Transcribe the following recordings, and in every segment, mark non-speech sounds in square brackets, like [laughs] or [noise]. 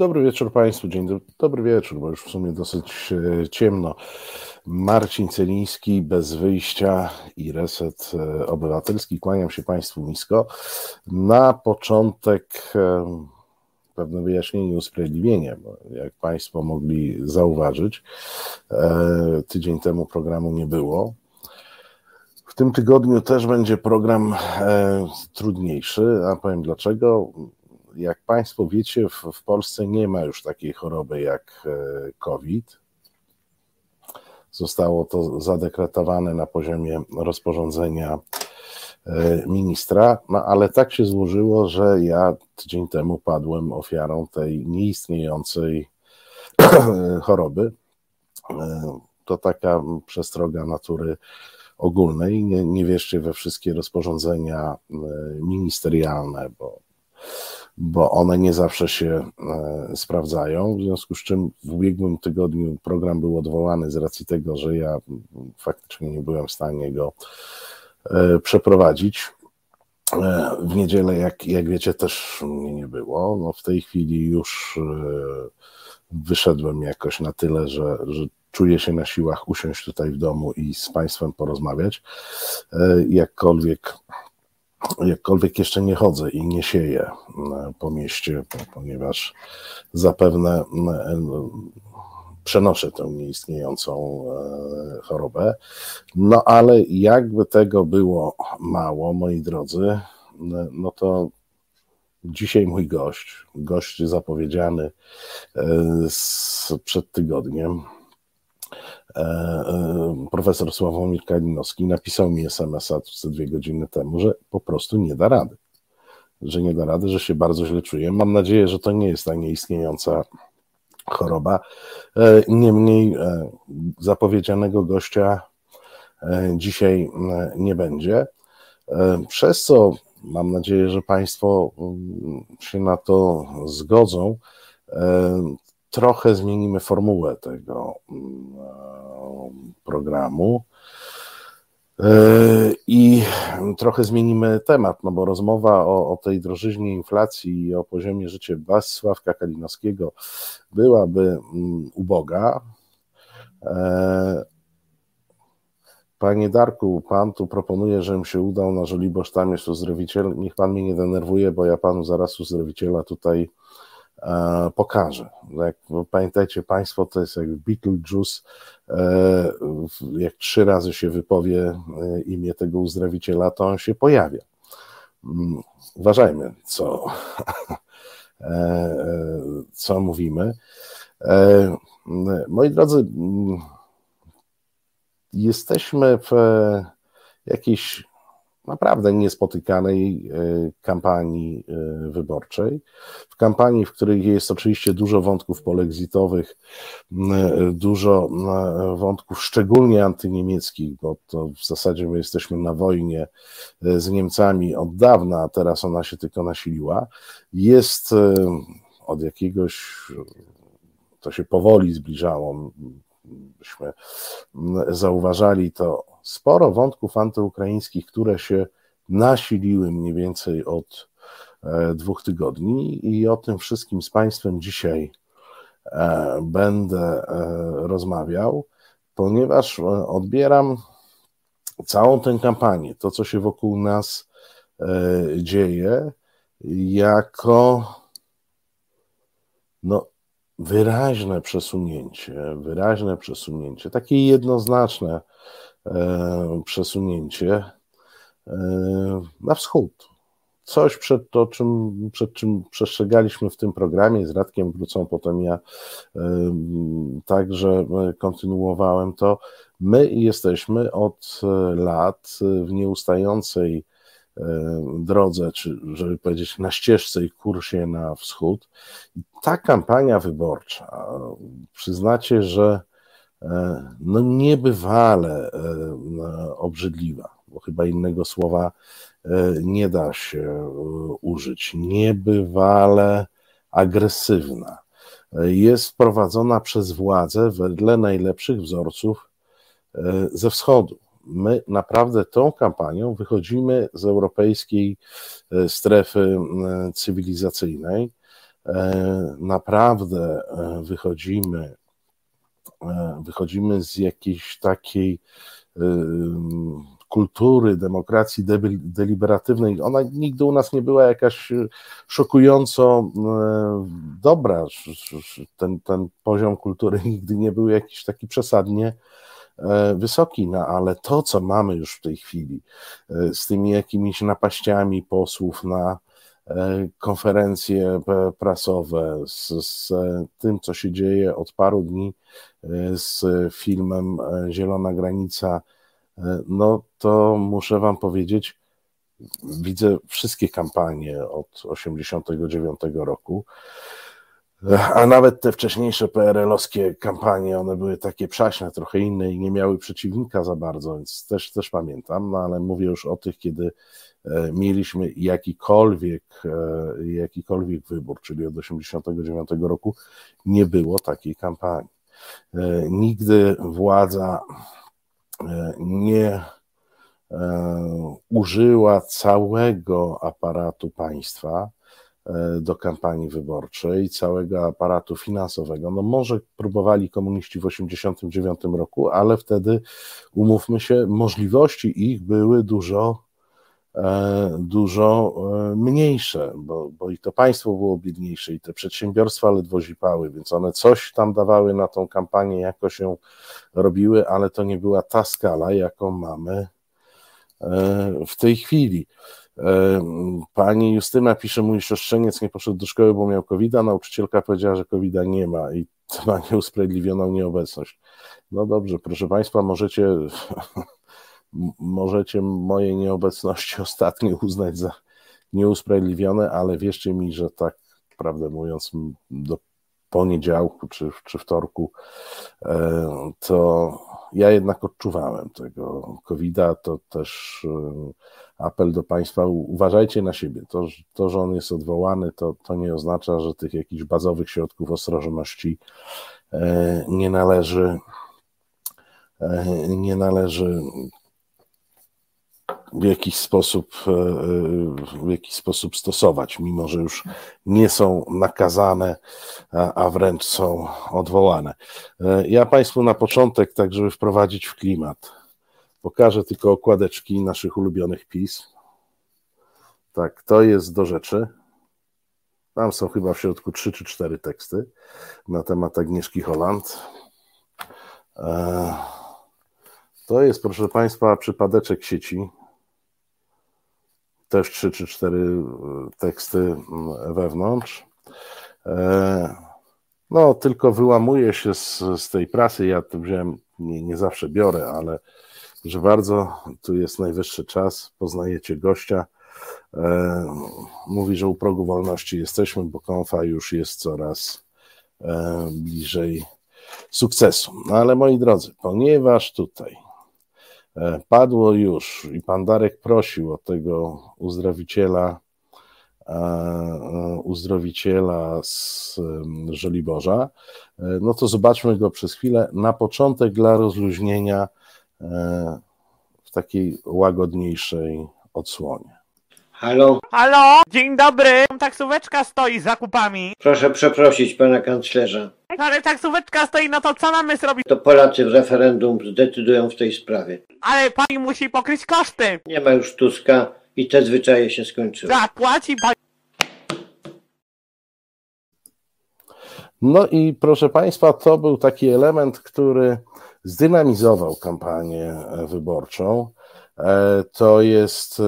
Dobry wieczór Państwu, dzień dobry, dobry wieczór, bo już w sumie dosyć e, ciemno. Marcin Celiński, bez wyjścia i reset e, obywatelski. Kłaniam się Państwu nisko. Na początek e, pewne wyjaśnienie, usprawiedliwienie, bo jak Państwo mogli zauważyć, tydzień temu programu nie było. W tym tygodniu też będzie program trudniejszy, a powiem dlaczego jak Państwo wiecie, w, w Polsce nie ma już takiej choroby jak e, COVID. Zostało to zadekretowane na poziomie rozporządzenia e, ministra, no ale tak się złożyło, że ja tydzień temu padłem ofiarą tej nieistniejącej choroby. E, to taka przestroga natury ogólnej. Nie, nie wierzcie we wszystkie rozporządzenia ministerialne, bo bo one nie zawsze się e, sprawdzają. W związku z czym w ubiegłym tygodniu program był odwołany z racji tego, że ja faktycznie nie byłem w stanie go e, przeprowadzić. E, w niedzielę, jak, jak wiecie, też mnie nie było. No w tej chwili już wyszedłem jakoś na tyle, że, że czuję się na siłach usiąść tutaj w domu i z Państwem porozmawiać. Jakkolwiek jakkolwiek jeszcze nie chodzę i nie sieję e, po mieście, ponieważ zapewne e, przenoszę tę nieistniejącą e, chorobę. No ale jakby tego było mało, moi drodzy, no to dzisiaj mój gość, gość zapowiedziany przed tygodniem, profesor Sławomir Kalinowski napisał mi SMS-a dwie godziny temu, że po prostu nie da rady. Że nie da rady, że się bardzo źle czuje. Mam nadzieję, że to nie jest ta nieistniejąca choroba. E, niemniej zapowiedzianego gościa dzisiaj nie będzie. Przez co mam nadzieję, że Państwo mm, się na to zgodzą trochę zmienimy formułę tego mm, programu. E, I trochę zmienimy temat, no bo rozmowa o, o tej drożyźnie inflacji i o poziomie życia Sławka Kalinowskiego byłaby mm, uboga. E, panie Darku, pan tu proponuje, żebym się udał na Żoliborz, tam jest uzdrowiciel. Niech pan mnie nie denerwuje, bo ja panu zaraz uzdrowiciela tutaj E, pokaże. Jak, pamiętajcie Państwo, to jest jak Beetlejuice, e, jak trzy razy się wypowie e, imię tego uzdrowiciela, to on się pojawia. Mm, uważajmy, co, [laughs] co mówimy. Moi drodzy, jesteśmy w jakiejś naprawdę niespotykanej e, kampanii e, wyborczej. W kampanii, w której jest oczywiście dużo wątków polexitowych, dużo wątków szczególnie antyniemieckich, bo to w zasadzie my jesteśmy na wojnie e, z Niemcami od dawna, a teraz ona się tylko nasiliła. Jest od jakiegoś, to się powoli zbliżało, byśmy zauważali to sporo wątków antyukraińskich, które się nasiliły mniej więcej od e, dwóch tygodni i o tym wszystkim z Państwem dzisiaj e, będę e, rozmawiał, ponieważ odbieram całą tę kampanię, to co się wokół nas dzieje, jako no, wyraźne przesunięcie, wyraźne przesunięcie, takie jednoznaczne przesunięcie e, na wschód. Coś przed, to, czym, przed czym przestrzegaliśmy w tym programie, z Radkiem wrócą potem ja e, także kontynuowałem to. My jesteśmy od lat w nieustającej drodze, czy żeby powiedzieć na ścieżce i kursie na wschód. Ta kampania wyborcza, przyznacie, że E, no niebywale e, obrzydliwa, bo chyba innego słowa e, nie da się użyć. Niebywale agresywna. Jest prowadzona przez władze wedle najlepszych wzorców ze wschodu. My naprawdę tą kampanią wychodzimy z europejskiej strefy cywilizacyjnej naprawdę wychodzimy, wychodzimy z jakiejś takiej kultury, demokracji deliberatywnej, ona nigdy u nas nie była jakaś e, szokująco e, dobra. Ten, ten poziom kultury [laughs] nigdy nie był jakiś taki przesadnie e, wysoki, no ale to, co mamy już w tej chwili, z tymi jakimiś napaściami posłów na konferencje prasowe, z, z tym, co się dzieje od paru dni z filmem Zielona Granica, no to muszę Wam powiedzieć, widzę wszystkie kampanie od 89 roku, a nawet te wcześniejsze PRL-owskie kampanie, one były takie przaśne, trochę inne i nie miały przeciwnika za bardzo, więc też, też pamiętam, no ale mówię już o tych, kiedy e, mieliśmy jakikolwiek, e, jakikolwiek wybór, czyli od 89 roku nie było takiej kampanii. E, nigdy władza nie e, użyła całego aparatu państwa e, do kampanii wyborczej, całego aparatu finansowego. No może próbowali komuniści w 1989 roku, ale wtedy, umówmy się, możliwości ich były dużo E, dużo e, mniejsze, bo, bo i to państwo było biedniejsze, i te przedsiębiorstwa ledwo zipały, więc one coś tam dawały na tą kampanię, jako się robiły, ale to nie była ta skala, jaką mamy e, w tej chwili. Pani Justyna pisze, mój siostrzeniec nie poszedł do szkoły, bo miał covid -a. nauczycielka powiedziała, że covid nie ma i to ma [laughs] nieusprawiedliwioną nieobecność. No dobrze, proszę Państwa, możecie możecie moje nieobecności [laughs] ostatnio uznać za nieusprawiedliwione, ale wierzcie mi, że tak, prawdę mówiąc, do poniedziałku czy, czy wtorku, e, to ja jednak odczuwałem tego COVID-a. To też e, apel do Państwa, uważajcie na siebie. To, to że on jest odwołany, to, to nie oznacza, że tych jakichś bazowych środków ostrożności e, nie należy nie należy w jakiś sposób, e, e, w jakiś sposób stosować, mimo że już nie są nakazane, a wręcz są odwołane. E, ja Państwu na początek, tak żeby wprowadzić w klimat, pokażę tylko okładeczki naszych ulubionych pism. Tak, to jest do rzeczy. Tam są chyba w środku trzy czy cztery teksty na temat Agnieszki Holland. To jest, proszę Państwa, przypadeczek sieci też trzy czy cztery e, teksty mm, wewnątrz. E, no, tylko wyłamuję się z, z tej prasy. Ja to wziąłem, nie, nie zawsze biorę, ale że bardzo tu jest najwyższy czas. Poznajecie gościa. E, mówi, że u progu wolności jesteśmy, bo konfa już jest coraz bliżej sukcesu. No ale moi drodzy, ponieważ tutaj padło już i pan Darek prosił o tego uzdrowiciela, e, e, uzdrowiciela z Żoliborza, no to zobaczmy go przez chwilę. Na początek dla rozluźnienia w takiej łagodniejszej odsłonie. Halo? Halo, dzień dobry. Taksóweczka stoi z zakupami. Proszę przeprosić pana kanclerza. Ale taksóweczka stoi, no to co mamy zrobić? To Polacy w referendum zdecydują w tej sprawie. Ale pani musi pokryć koszty. Nie ma już Tuska i te zwyczaje się skończyły. Zapłaci pani. No i proszę Państwa, to był taki element, który zdynamizował kampanię wyborczą. E, to jest e,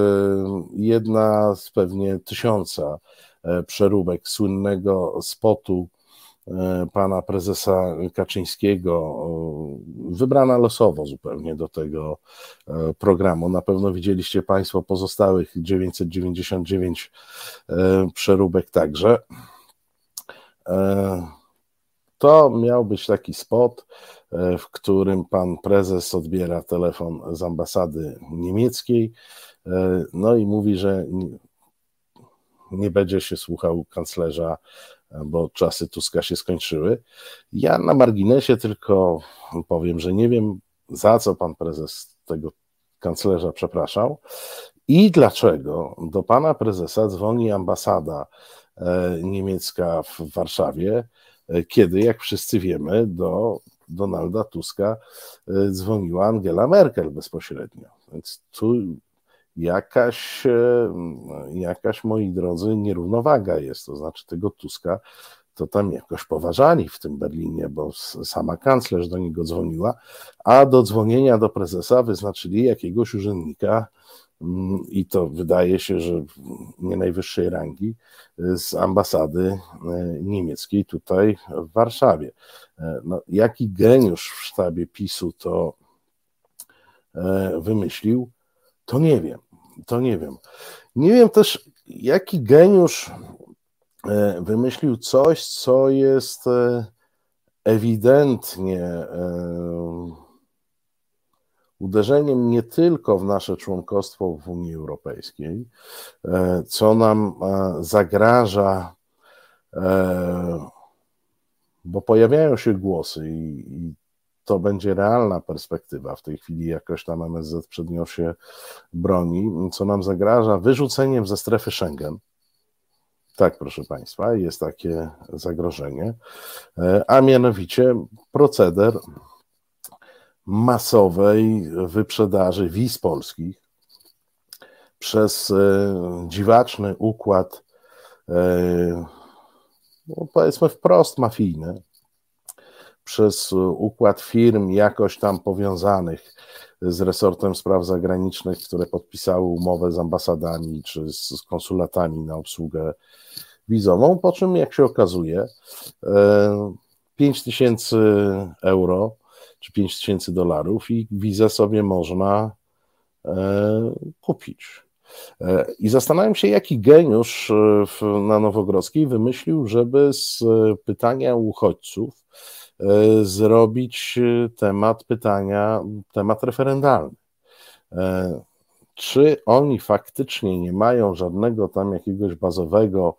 jedna z pewnie tysiąca e, przeróbek słynnego spotu pana prezesa Kaczyńskiego, wybrana losowo zupełnie do tego programu. Na pewno widzieliście Państwo pozostałych 999 przeróbek także. To miał być taki spot, w którym pan prezes odbiera telefon z ambasady niemieckiej, e, no i mówi, że nie będzie się słuchał kanclerza, bo czasy Tuska się skończyły. Ja na marginesie tylko powiem, że nie wiem, za co pan prezes tego kanclerza przepraszał i dlaczego do pana prezesa dzwoni ambasada niemiecka w Warszawie, kiedy, jak wszyscy wiemy, do Donalda Tuska dzwoniła Angela Merkel bezpośrednio. Więc tu jakaś, jakaś, moi drodzy, nierównowaga jest. To znaczy, tego Tuska to tam jakoś poważali w tym Berlinie, bo sama kanclerz do niego dzwoniła, a do dzwonienia do prezesa wyznaczyli jakiegoś urzędnika i to wydaje się, że nie najwyższej rangi z ambasady e, niemieckiej tutaj w Warszawie. E, no, jaki geniusz w sztabie PiSu to e, wymyślił, to nie wiem. To nie wiem. Nie wiem też, jaki geniusz E, wymyślił coś, co jest ewidentnie uderzeniem nie tylko w nasze członkostwo w Unii Europejskiej, co nam zagraża, bo pojawiają się głosy i, to będzie realna perspektywa. W tej chwili jakoś tam MSZ przed nią się broni, co nam zagraża wyrzuceniem ze strefy Schengen tak, proszę Państwa, jest takie zagrożenie, e, a mianowicie proceder masowej wyprzedaży wiz polskich przez e, dziwaczny układ, e, no powiedzmy wprost mafijny, przez układ firm jakoś tam powiązanych z resortem spraw zagranicznych, które podpisały umowę z ambasadami czy z konsulatami na obsługę wizową, po czym jak się okazuje 5 e, euro czy 5 tysięcy dolarów i wizę sobie można e, kupić. E, I zastanawiam się, jaki geniusz na Nowogrodzkiej wymyślił, żeby z pytania uchodźców zrobić temat pytania, temat referendalny. Czy oni faktycznie nie mają żadnego tam jakiegoś bazowego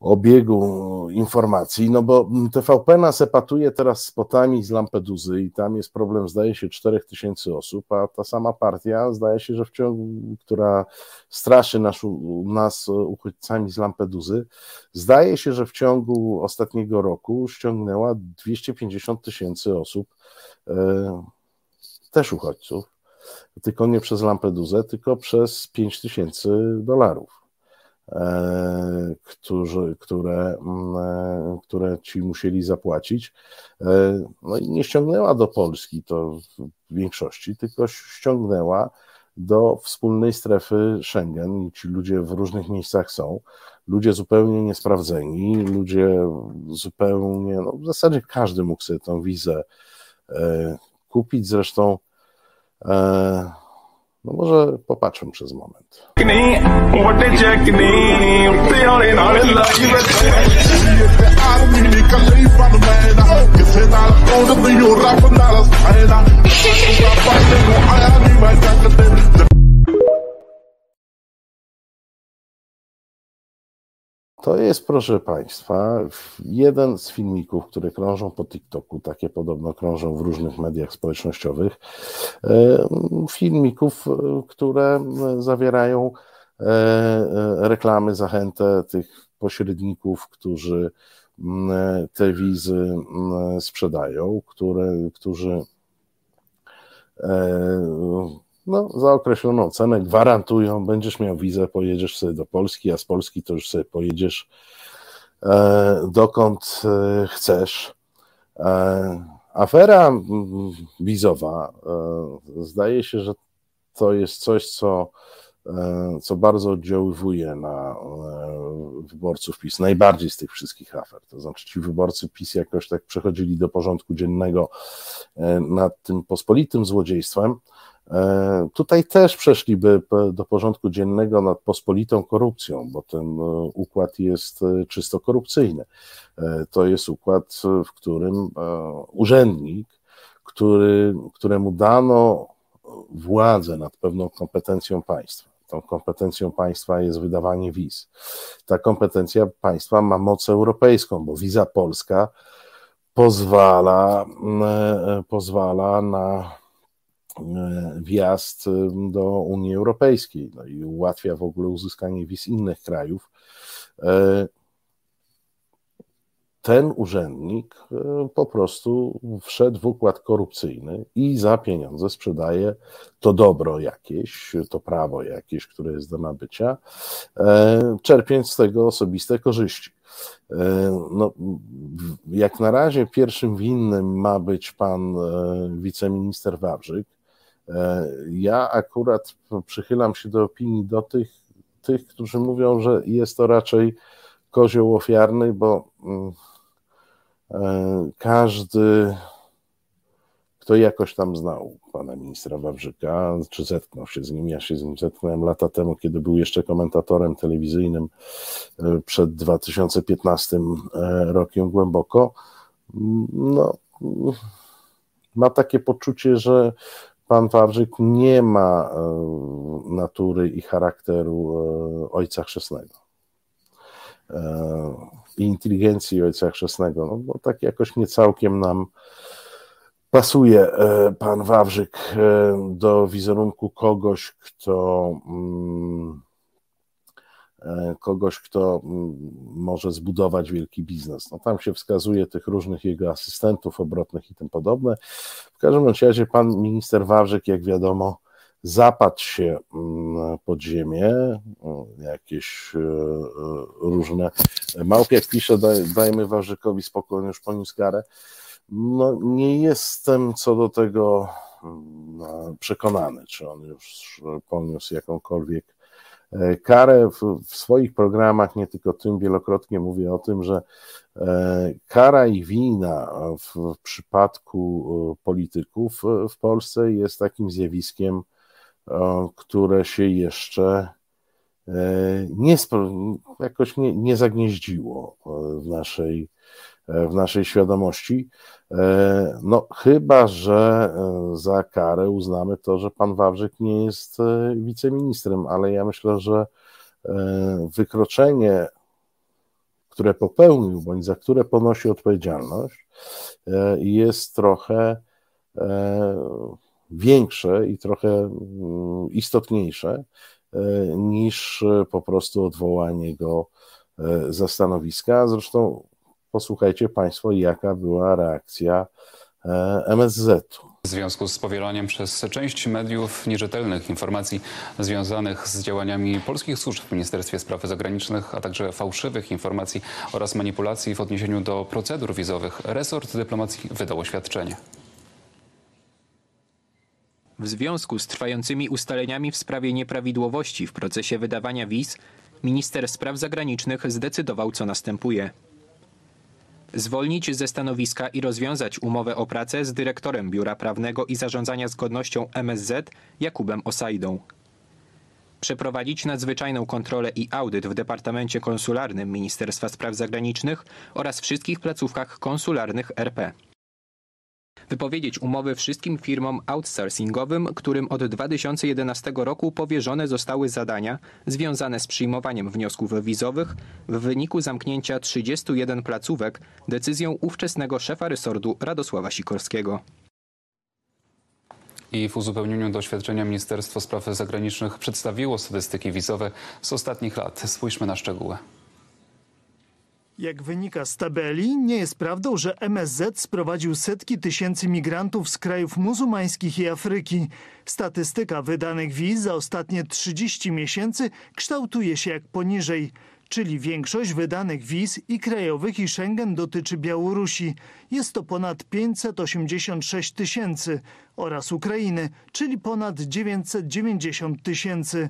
obiegu informacji, no bo TVP nas epatuje teraz spotami z Lampeduzy i tam jest problem, zdaje się, 4000 osób, a ta sama partia, zdaje się, że w ciągu, która straszy nas, nas uchodźcami z Lampeduzy, zdaje się, że w ciągu ostatniego roku ściągnęła 250 tysięcy osób, e, też uchodźców, tylko nie przez Lampeduzę, tylko przez 5 tysięcy dolarów. E, którzy, które, mm, e, które ci musieli zapłacić. E, no i nie ściągnęła do Polski to w większości, tylko ściągnęła do wspólnej strefy Schengen ci ludzie w różnych miejscach są. Ludzie zupełnie niesprawdzeni, ludzie zupełnie, no w zasadzie każdy mógł sobie tą wizę kupić. Zresztą no może popatrzmy przez moment. To jest, proszę Państwa, jeden z filmików, które krążą po TikToku, takie podobno krążą w różnych mediach społecznościowych. E, filmików, e, które zawierają e, reklamy, zachętę tych pośredników, którzy te wizy sprzedają, które, którzy no, za określoną cenę gwarantują, będziesz miał wizę, pojedziesz sobie do Polski, a z Polski to już sobie pojedziesz e, dokąd e, chcesz. E, afera wizowa, e, zdaje się, że to jest coś, co, co bardzo oddziaływuje na e, wyborców PiS, najbardziej z tych wszystkich afer. To znaczy, ci wyborcy PiS jakoś tak przechodzili do porządku dziennego nad tym pospolitym złodziejstwem. E, tutaj też przeszliby do porządku dziennego nad pospolitą korupcją, bo ten e, układ jest e, czysto korupcyjny. To jest układ, w którym urzędnik, który, któremu dano władzę nad pewną kompetencją państwa, tą kompetencją państwa jest wydawanie wiz. Ta kompetencja państwa ma moc europejską, bo wiza polska pozwala, pozwala na E, wjazd e, do Unii Europejskiej no i ułatwia w ogóle uzyskanie wiz innych krajów, E, ten urzędnik e, po prostu wszedł w układ korupcyjny i za pieniądze sprzedaje to dobro jakieś, to prawo jakieś, które jest do nabycia, e, czerpiąc z tego osobiste korzyści. No, jak na razie pierwszym winnym ma być pan wiceminister Wawrzyk. Ja akurat przychylam się do opinii do tych, tych, którzy mówią, że jest to raczej kozioł ofiarny, bo mm, e, każdy, kto jakoś tam znał pana ministra Wawrzyka, czy zetknął się z nim, ja się z nim zetknąłem lata temu, kiedy był jeszcze komentatorem telewizyjnym e, przed 2015 e, rokiem głęboko, no, ma takie poczucie, że pan Wawrzyk nie ma natury i charakteru ojca chrzestnego i inteligencji Ojca Chrzestnego, no bo tak jakoś nie całkiem nam pasuje e, pan Wawrzyk e, do wizerunku kogoś, kto mm, e, kogoś, kto mm, może zbudować wielki biznes. No tam się wskazuje tych różnych jego asystentów obrotnych i tym podobne. W każdym razie pan minister Wawrzyk, jak wiadomo, zapadł się mm, pod ziemię, jakieś e, e, różne. Małpiak pisze, daj, dajmy Warzykowi spokojnie, już poniósł karę. No, nie jestem co do tego mm, przekonany, czy on już poniósł jakąkolwiek e, karę. W, w swoich programach, nie tylko tym, wielokrotnie mówię o tym, że kara i wina w, w przypadku polityków w Polsce jest takim zjawiskiem, które się jeszcze e, nie, jakoś nie, nie zagnieździło w naszej, e, w naszej świadomości. E, no, chyba, że za karę uznamy to, że pan Wawrzyk nie jest wiceministrem, ale ja myślę, że wykroczenie, które popełnił, bądź za które ponosi odpowiedzialność, jest trochę większe i trochę mm, istotniejsze e, niż po prostu odwołanie go e, ze stanowiska. Zresztą posłuchajcie Państwo, jaka była reakcja e, MSZ-u. W związku z powielaniem przez część mediów nierzetelnych informacji związanych z działaniami polskich służb w Ministerstwie Spraw Zagranicznych, a także fałszywych informacji oraz manipulacji w odniesieniu do procedur wizowych, resort dyplomacji wydał oświadczenie. W związku z trwającymi ustaleniami w sprawie nieprawidłowości w procesie wydawania wiz, minister spraw zagranicznych zdecydował, co następuje. Zwolnić ze stanowiska i rozwiązać umowę o pracę z dyrektorem Biura Prawnego i Zarządzania Zgodnością MSZ Jakubem Osajdą. Przeprowadzić nadzwyczajną kontrolę i audyt w Departamencie Konsularnym Ministerstwa Spraw Zagranicznych oraz wszystkich placówkach konsularnych RP wypowiedzieć umowy wszystkim firmom outsourcingowym, którym od 2011 roku powierzone zostały zadania związane z przyjmowaniem wniosków wizowych w wyniku zamknięcia 31 placówek decyzją ówczesnego szefa resortu Radosława Sikorskiego. I w uzupełnieniu doświadczenia Ministerstwo Spraw Zagranicznych przedstawiło statystyki wizowe z ostatnich lat. Spójrzmy na szczegóły. Jak wynika z tabeli, nie jest prawdą, że MSZ sprowadził setki tysięcy migrantów z krajów muzułmańskich i Afryki. Statystyka wydanych wiz za ostatnie 30 miesięcy kształtuje się jak poniżej czyli większość wydanych wiz i krajowych i Schengen dotyczy Białorusi. Jest to ponad 586 tysięcy oraz Ukrainy, czyli ponad 990 tysięcy.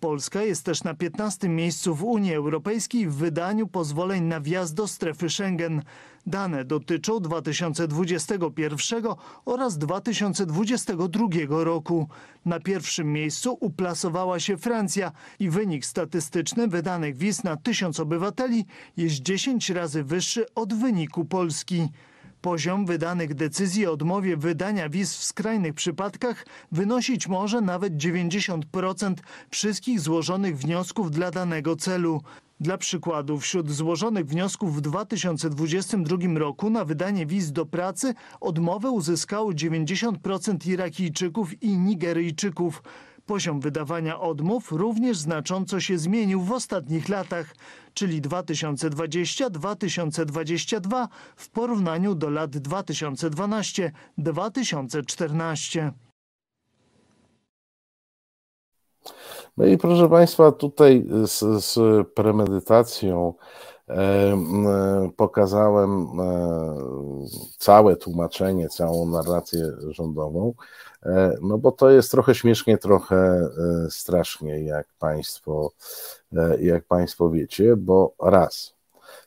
Polska jest też na 15 miejscu w Unii Europejskiej w wydaniu pozwoleń na wjazd do strefy Schengen. Dane dotyczą 2021 oraz 2022 roku. Na pierwszym miejscu uplasowała się Francja i wynik statystyczny wydanych wiz na tysiąc obywateli jest 10 razy wyższy od wyniku Polski. Poziom wydanych decyzji o odmowie wydania wiz w skrajnych przypadkach wynosić może nawet 90% wszystkich złożonych wniosków dla danego celu. Dla przykładu, wśród złożonych wniosków w 2022 roku na wydanie wiz do pracy odmowę uzyskało 90% Irakijczyków i Nigeryjczyków. Poziom wydawania odmów również znacząco się zmienił w ostatnich latach, czyli 2020-2022 w porównaniu do lat 2012-2014. No i proszę Państwa, tutaj z, z premedytacją pokazałem e, całe tłumaczenie, całą narrację rządową, no bo to jest trochę śmiesznie, trochę e, strasznie, jak Państwo, jak państwo wiecie, bo raz,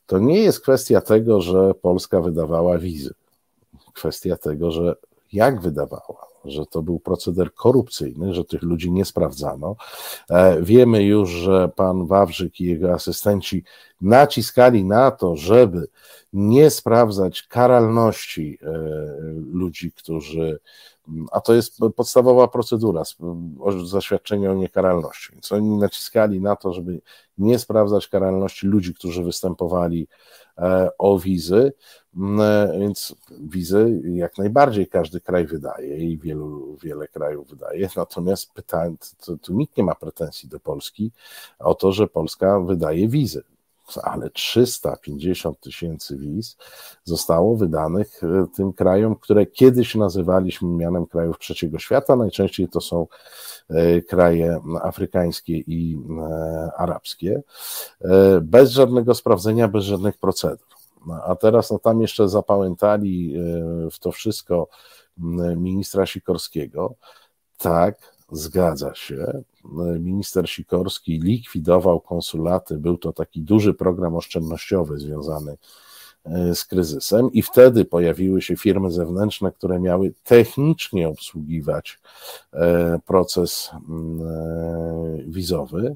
to nie jest kwestia tego, że Polska wydawała wizy. Kwestia tego, że jak wydawała że to był proceder korupcyjny, że tych ludzi nie sprawdzano. E, wiemy już, że pan Wawrzyk i jego asystenci naciskali na to, żeby nie sprawdzać karalności e, ludzi, którzy a to jest podstawowa procedura zaświadczenia o niekaralności. Więc oni naciskali na to, żeby nie sprawdzać karalności ludzi, którzy występowali e, o wizy, mm, więc wizy jak najbardziej każdy kraj wydaje i wielu, wiele krajów wydaje. Natomiast pytań, tu nikt nie ma pretensji do Polski o to, że Polska wydaje wizy ale 350 tysięcy wiz zostało wydanych e, tym krajom, które kiedyś nazywaliśmy mianem krajów trzeciego świata. Najczęściej to są e, kraje afrykańskie i e, arabskie, bez żadnego sprawdzenia, bez żadnych procedur. No, a teraz no, tam jeszcze zapamiętali w to wszystko ministra Sikorskiego. Tak, zgadza się minister Sikorski likwidował konsulaty, był to taki duży program oszczędnościowy związany e, z kryzysem, i wtedy pojawiły się firmy zewnętrzne, które miały technicznie obsługiwać e, proces mm, e, wizowy.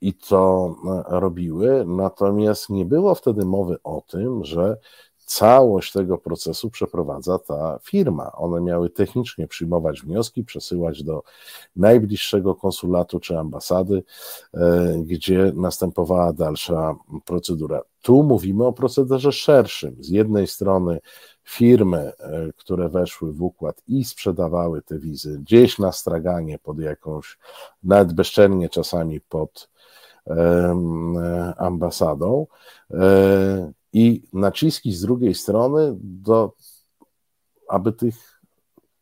I to robiły, natomiast nie było wtedy mowy o tym, że całość tego procesu przeprowadza ta firma. One miały technicznie przyjmować wnioski, przesyłać do najbliższego konsulatu czy ambasady, e, gdzie następowała dalsza procedura. Tu mówimy o procederze szerszym. Z jednej strony firmy, e, które weszły w układ i sprzedawały te wizy gdzieś na straganie pod jakąś, nawet bezczelnie czasami pod e, ambasadą, i naciski z drugiej strony, do, aby tych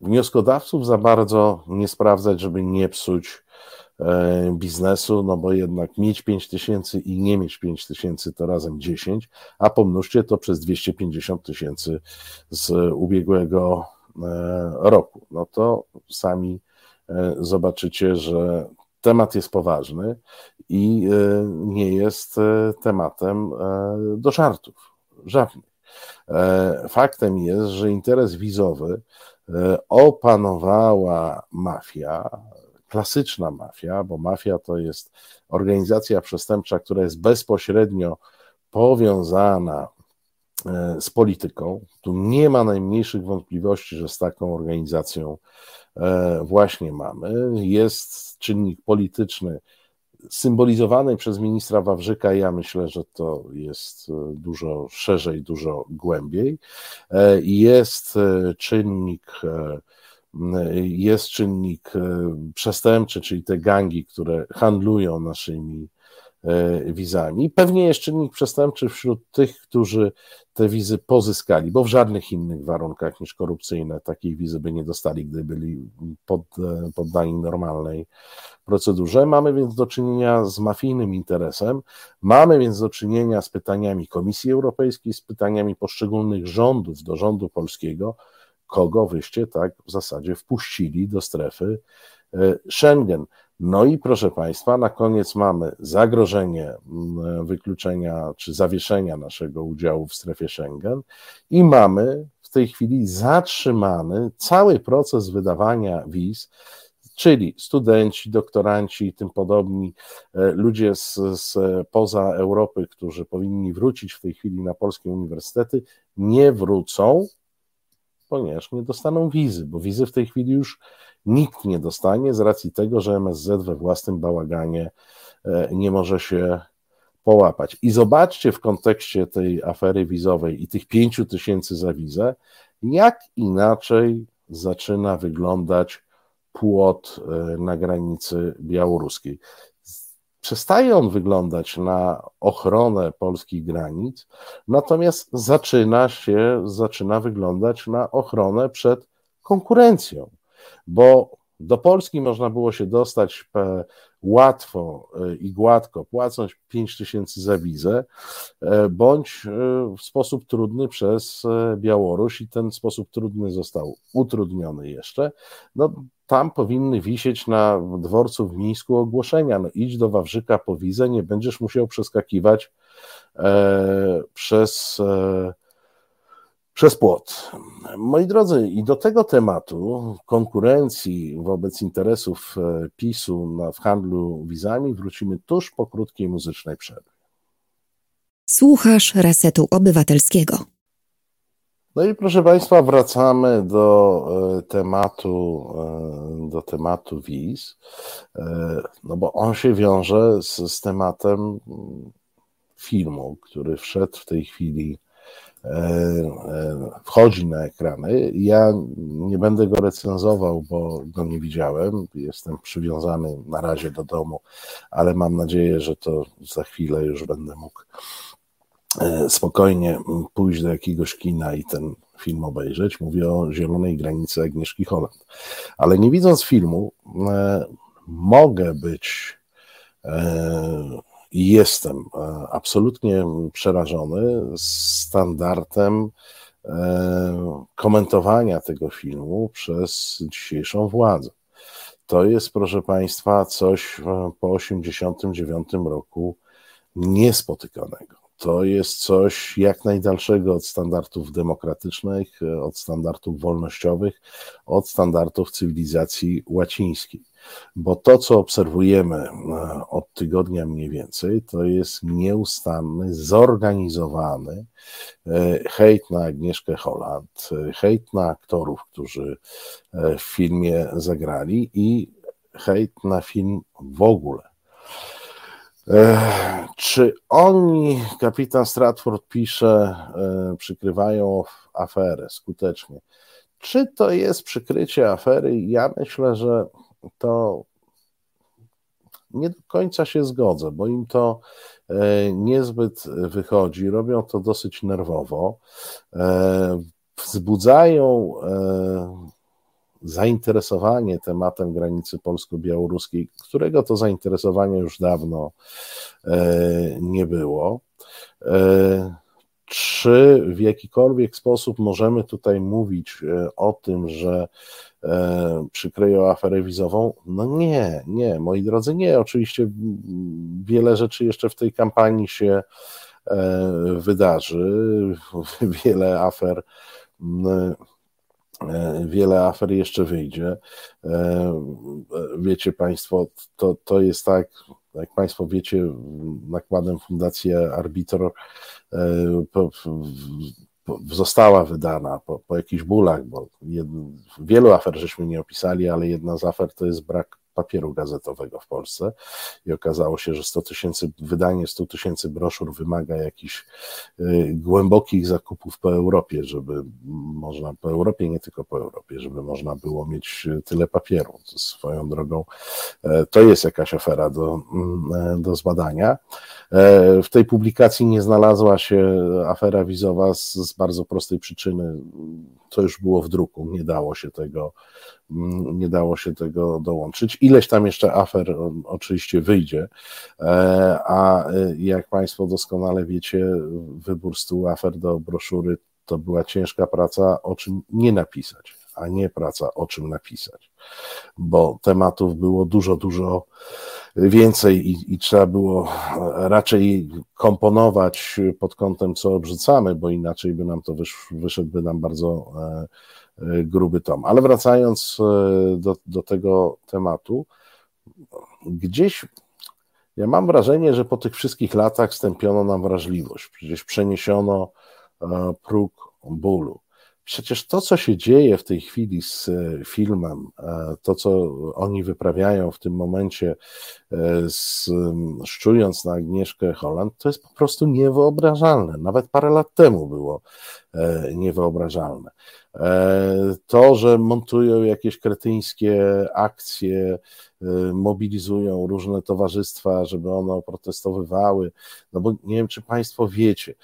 wnioskodawców za bardzo nie sprawdzać, żeby nie psuć e, biznesu, no bo jednak mieć 5 tysięcy i nie mieć 5 tysięcy to razem 10, a pomnóżcie to przez 250 tysięcy z ubiegłego e, roku. No to sami e, zobaczycie, że temat jest poważny i e, nie jest e, tematem e, do żartów. Żadnych. Faktem jest, że interes wizowy opanowała mafia, klasyczna mafia, bo mafia to jest organizacja przestępcza, która jest bezpośrednio powiązana z polityką. Tu nie ma najmniejszych wątpliwości, że z taką organizacją właśnie mamy. Jest czynnik polityczny symbolizowanej przez ministra Wawrzyka, ja myślę, że to jest e, dużo szerzej, dużo głębiej. E, jest e, czynnik jest czynnik przestępczy, czyli te gangi, które handlują naszymi wizami. Pewnie jest czynnik przestępczy wśród tych, którzy te wizy pozyskali, bo w żadnych innych warunkach niż korupcyjne takiej wizy by nie dostali, gdy byli pod, poddani normalnej procedurze. Mamy więc do czynienia z mafijnym interesem, mamy więc do czynienia z pytaniami Komisji Europejskiej, z pytaniami poszczególnych rządów do rządu polskiego, kogo wyście tak w zasadzie wpuścili do strefy e, Schengen. No i proszę Państwa, na koniec mamy zagrożenie mm, wykluczenia czy zawieszenia naszego udziału w strefie Schengen i mamy w tej chwili zatrzymany cały proces wydawania wiz, czyli studenci, doktoranci i tym podobni, e, ludzie z, z poza Europy, którzy powinni wrócić w tej chwili na polskie uniwersytety, nie wrócą, ponieważ nie dostaną wizy, bo wizy w tej chwili już nikt nie dostanie z racji tego, że MSZ we własnym bałaganie e, nie może się połapać. I zobaczcie w kontekście tej afery wizowej i tych pięciu tysięcy za wizę, jak inaczej zaczyna wyglądać płot na granicy białoruskiej. Przestaje on wyglądać na ochronę polskich granic, natomiast zaczyna się, zaczyna wyglądać na ochronę przed konkurencją, bo do Polski można było się dostać łatwo e, i gładko, płacąc 5 tysięcy za wizę, e, bądź e, w sposób trudny przez Białoruś i ten sposób trudny został utrudniony jeszcze. No, tam powinny wisieć na dworcu w Mińsku ogłoszenia. No, idź do Wawrzyka po wizę, nie będziesz musiał przeskakiwać e, przez e, przez płot. Moi drodzy, i do tego tematu konkurencji wobec interesów e, PiSu na, w handlu wizami wrócimy tuż po krótkiej muzycznej przerwie. Słuchasz Resetu Obywatelskiego. No i proszę Państwa, wracamy do e, tematu, e, do tematu wiz, no bo on się wiąże z, z tematem filmu, który wszedł w tej chwili wchodzi na ekrany. Ja nie będę go recenzował, bo go nie widziałem. Jestem przywiązany na razie do domu, ale mam nadzieję, że to za chwilę już będę mógł e, spokojnie pójść do jakiegoś kina i ten film obejrzeć. Mówię o Zielonej Granicy Agnieszki Holland. Ale nie widząc filmu, mogę być jestem e, absolutnie przerażony standardem e, komentowania tego filmu przez dzisiejszą władzę. To jest, proszę Państwa, coś e, po 1989 roku niespotykanego. To jest coś jak najdalszego od standardów demokratycznych, od standardów wolnościowych, od standardów cywilizacji łacińskiej bo to, co obserwujemy e, od tygodnia mniej więcej, to jest nieustanny, zorganizowany e, hejt na Agnieszkę Holland, e, hejt na aktorów, którzy w filmie zagrali i hejt na film w ogóle. Czy oni, kapitan Stratford pisze, przykrywają aferę skutecznie? Czy to jest przykrycie afery? Ja myślę, że to nie do końca się zgodzę, bo im to e, niezbyt wychodzi, robią to dosyć nerwowo, e, wzbudzają e, zainteresowanie tematem granicy polsko-białoruskiej, którego to zainteresowanie już dawno nie było. Czy w jakikolwiek sposób możemy tutaj mówić o tym, że e, przykryją aferę wizową? No nie, nie, moi drodzy, nie. Oczywiście wiele rzeczy jeszcze w tej kampanii się e, wydarzy, [laughs] wiele afer. E, wiele afer jeszcze wyjdzie. E, wiecie Państwo, to, to jest tak, jak Państwo wiecie, nakładem Fundacji Arbitr e, została wydana po, po jakichś bólach, bo jed, wielu afer żeśmy nie opisali, ale jedna z afer to jest brak papieru gazetowego w Polsce i okazało się, że 100 tysięcy, wydanie 100 tysięcy broszur wymaga jakichś y, głębokich zakupów po Europie, żeby można, po Europie, nie tylko po Europie, żeby można było mieć tyle papieru. Swoją drogą e, to jest jakaś afera do, mm, e, do zbadania. E, w tej publikacji nie znalazła się afera wizowa z, z bardzo prostej przyczyny. To już było w druku, nie dało się tego nie dało się tego dołączyć. Ileś tam jeszcze afer oczywiście wyjdzie, e, a e, jak Państwo doskonale wiecie, wybór stu afer do broszury to była ciężka praca, o czym nie napisać, a nie praca, o czym napisać, bo tematów było dużo, dużo więcej i, i trzeba było raczej komponować pod kątem, co obrzucamy, bo inaczej by nam to wysz, wyszedłby nam bardzo e, gruby tom. Ale wracając e, do, do tego tematu, gdzieś ja mam wrażenie, że po tych wszystkich latach stępiono nam wrażliwość. Przecież przeniesiono e, próg bólu. Przecież to, co się dzieje w tej chwili z e, filmem, e, to, co oni wyprawiają w tym momencie, z, szczując na Agnieszkę Holland, to jest po prostu niewyobrażalne. Nawet parę lat temu było niewyobrażalne. To, że montują jakieś kretyńskie akcje, mobilizują różne towarzystwa, żeby one protestowywały, no bo nie wiem, czy Państwo wiecie,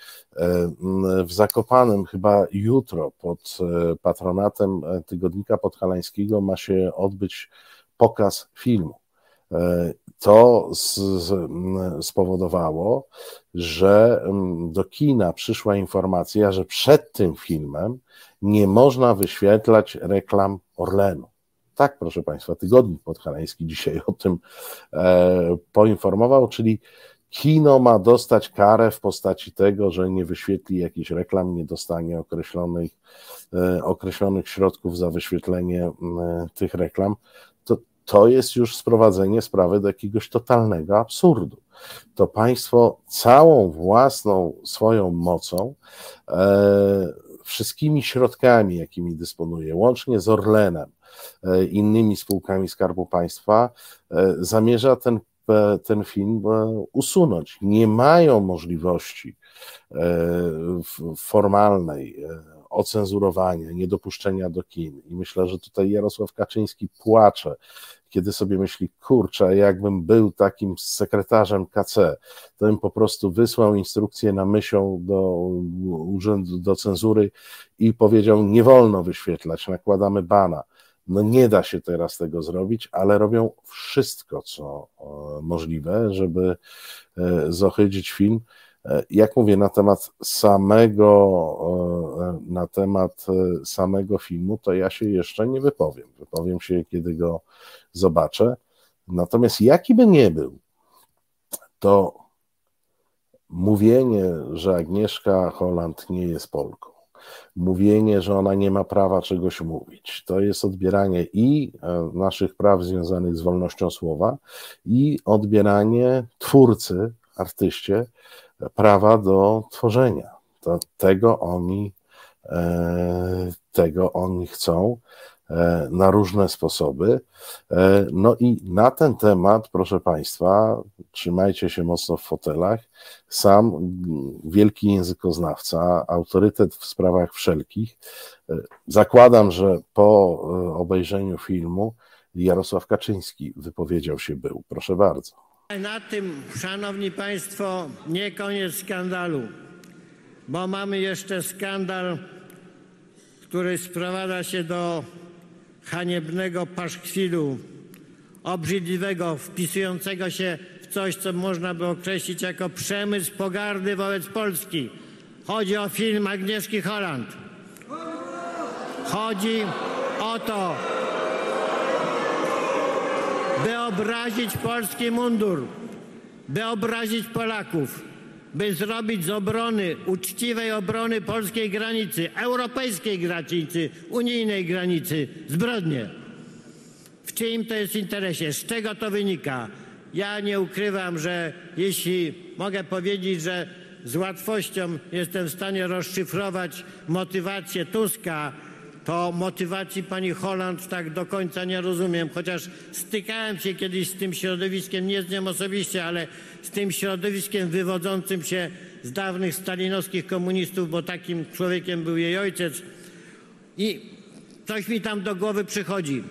w Zakopanem chyba jutro pod e, patronatem e, Tygodnika Podhalańskiego ma się odbyć pokaz filmu. E, to z, spowodowało, że do kina przyszła informacja, że przed tym filmem nie można wyświetlać reklam Orlenu. Tak, proszę Państwa, Tygodnik Podhalański dzisiaj o tym e, poinformował, czyli kino ma dostać karę w postaci tego, że nie wyświetli jakichś reklam, nie dostanie określonych, e, określonych środków za wyświetlenie e, tych reklam. To, jest już sprowadzenie sprawy do jakiegoś totalnego absurdu. To państwo całą własną swoją mocą, e, wszystkimi środkami, jakimi dysponuje, łącznie z Orlenem, E, innymi spółkami Skarbu Państwa, e, zamierza ten, e, ten film usunąć. Nie mają możliwości formalnej ocenzurowania, niedopuszczenia do kin. I myślę, że tutaj Jarosław Kaczyński płacze, kiedy sobie myśli, kurczę, jakbym był takim sekretarzem KC, to bym po prostu wysłał instrukcję na myśl do urzędu, do cenzury i powiedział, nie wolno wyświetlać, nakładamy bana. No nie da się teraz tego zrobić, ale robią wszystko, co możliwe, żeby e, zohydzić film. E, jak mówię, na temat samego, na temat e, samego filmu, to ja się jeszcze nie wypowiem. Wypowiem się, kiedy go zobaczę. Natomiast jaki by nie był, to mówienie, że Agnieszka Holland nie jest Polką, mówienie, że ona nie ma prawa czegoś mówić. To jest odbieranie i e, naszych praw związanych z wolnością słowa, i odbieranie twórcy, artyście, prawa do tworzenia. To tego oni, e, tego oni chcą. E, na różne sposoby. E, no i na ten temat, proszę Państwa, trzymajcie się mocno w fotelach. Sam wielki językoznawca, autorytet w sprawach wszelkich. Zakładam, że po obejrzeniu filmu Jarosław Kaczyński wypowiedział się był. Proszę bardzo. Na tym, szanowni państwo, nie koniec skandalu, bo mamy jeszcze skandal, który sprowadza się do haniebnego paszkwilu, obrzydliwego, wpisującego się w coś, co można by określić jako przemysł pogardy wobec Polski. Chodzi o film Agnieszki Holland. Chodzi o to, by obrazić polski mundur, by obrazić Polaków by zrobić z obrony, uczciwej obrony polskiej granicy, europejskiej granicy, unijnej granicy zbrodnię. W czyim to jest interesie? Z czego to wynika? Ja nie ukrywam, że jeśli mogę powiedzieć, że z łatwością jestem w stanie rozszyfrować motywację Tuska, to motywacji pani Holland tak do końca nie rozumiem, chociaż stykałem się kiedyś z tym środowiskiem, nie z nią osobiście, ale z tym środowiskiem wywodzącym się z dawnych stalinowskich komunistów, bo takim człowiekiem był jej ojciec. I coś mi tam do głowy przychodzi.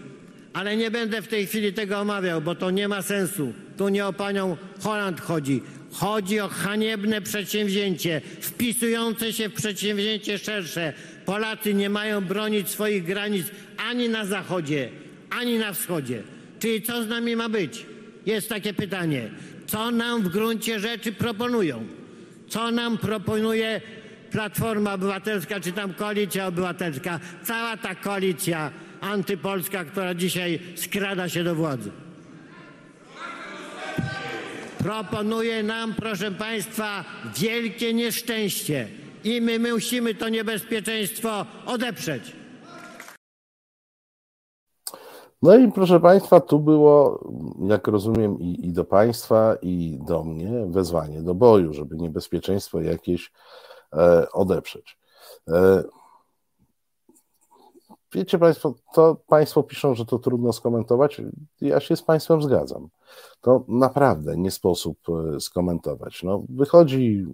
Ale nie będę w tej chwili tego omawiał, bo to nie ma sensu. Tu nie o panią Holland chodzi. Chodzi o haniebne przedsięwzięcie, wpisujące się w przedsięwzięcie szersze. Polacy nie mają bronić swoich granic ani na zachodzie, ani na wschodzie. Czyli co z nami ma być? Jest takie pytanie. Co nam w gruncie rzeczy proponują? Co nam proponuje Platforma Obywatelska, czy tam Koalicja Obywatelska? Cała ta koalicja antypolska, która dzisiaj skrada się do władzy. Proponuje nam, proszę Państwa, wielkie nieszczęście i my musimy to niebezpieczeństwo odeprzeć. No i proszę Państwa, tu było, jak rozumiem, i, i, do Państwa, i do mnie wezwanie do boju, żeby niebezpieczeństwo jakieś e, odeprzeć. E, wiecie Państwo, to Państwo piszą, że to trudno skomentować. Ja się z Państwem zgadzam. To naprawdę nie sposób e, skomentować. No, wychodzi,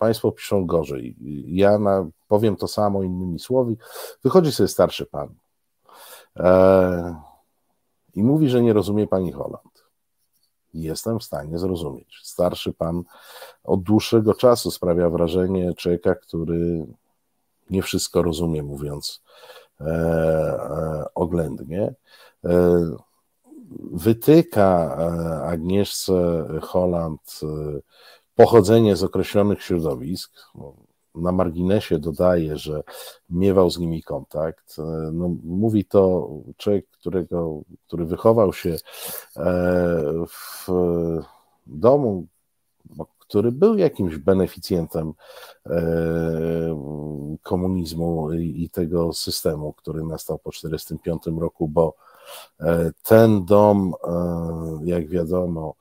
Państwo piszą gorzej. Ja na, powiem to samo innymi słowy. Wychodzi sobie starszy pan e, i mówi, że nie rozumie pani Holland. Jestem w stanie zrozumieć. Starszy pan od dłuższego czasu sprawia wrażenie człowieka, który nie wszystko rozumie, mówiąc e, e, oględnie. E, wytyka e, Agnieszce Holland e, pochodzenie z określonych środowisk. Na marginesie dodaje, że miewał z nimi kontakt. E, no, mówi to człowiek, którego, który wychował się w domu, który był jakimś beneficjentem e, komunizmu i tego systemu, który nastał po 1945 roku, bo e, ten dom, e, jak wiadomo,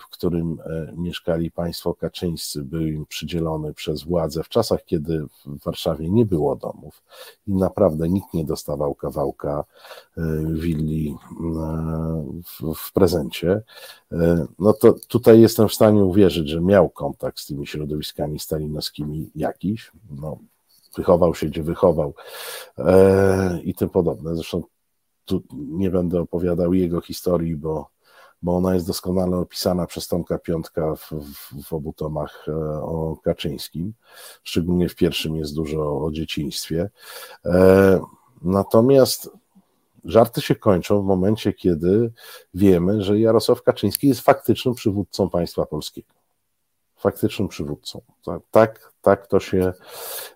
w którym e, mieszkali państwo kaczyńscy, był im przydzielony przez władze w czasach, kiedy w Warszawie nie było domów i naprawdę nikt nie dostawał kawałka e, willi e, w, prezencie, no to tutaj jestem w stanie uwierzyć, że miał kontakt z tymi środowiskami stalinowskimi jakiś, no, wychował się gdzie wychował i tym podobne. Zresztą tu nie będę opowiadał jego historii, bo bo ona jest doskonale opisana przez Tomka Piątka w, w, w, obu tomach e, o Kaczyńskim. Szczególnie w pierwszym jest dużo o dzieciństwie. E, natomiast żarty się kończą w momencie, kiedy wiemy, że Jarosław Kaczyński jest faktycznym przywódcą państwa polskiego faktycznym przywódcą. Tak, tak, tak, to, się,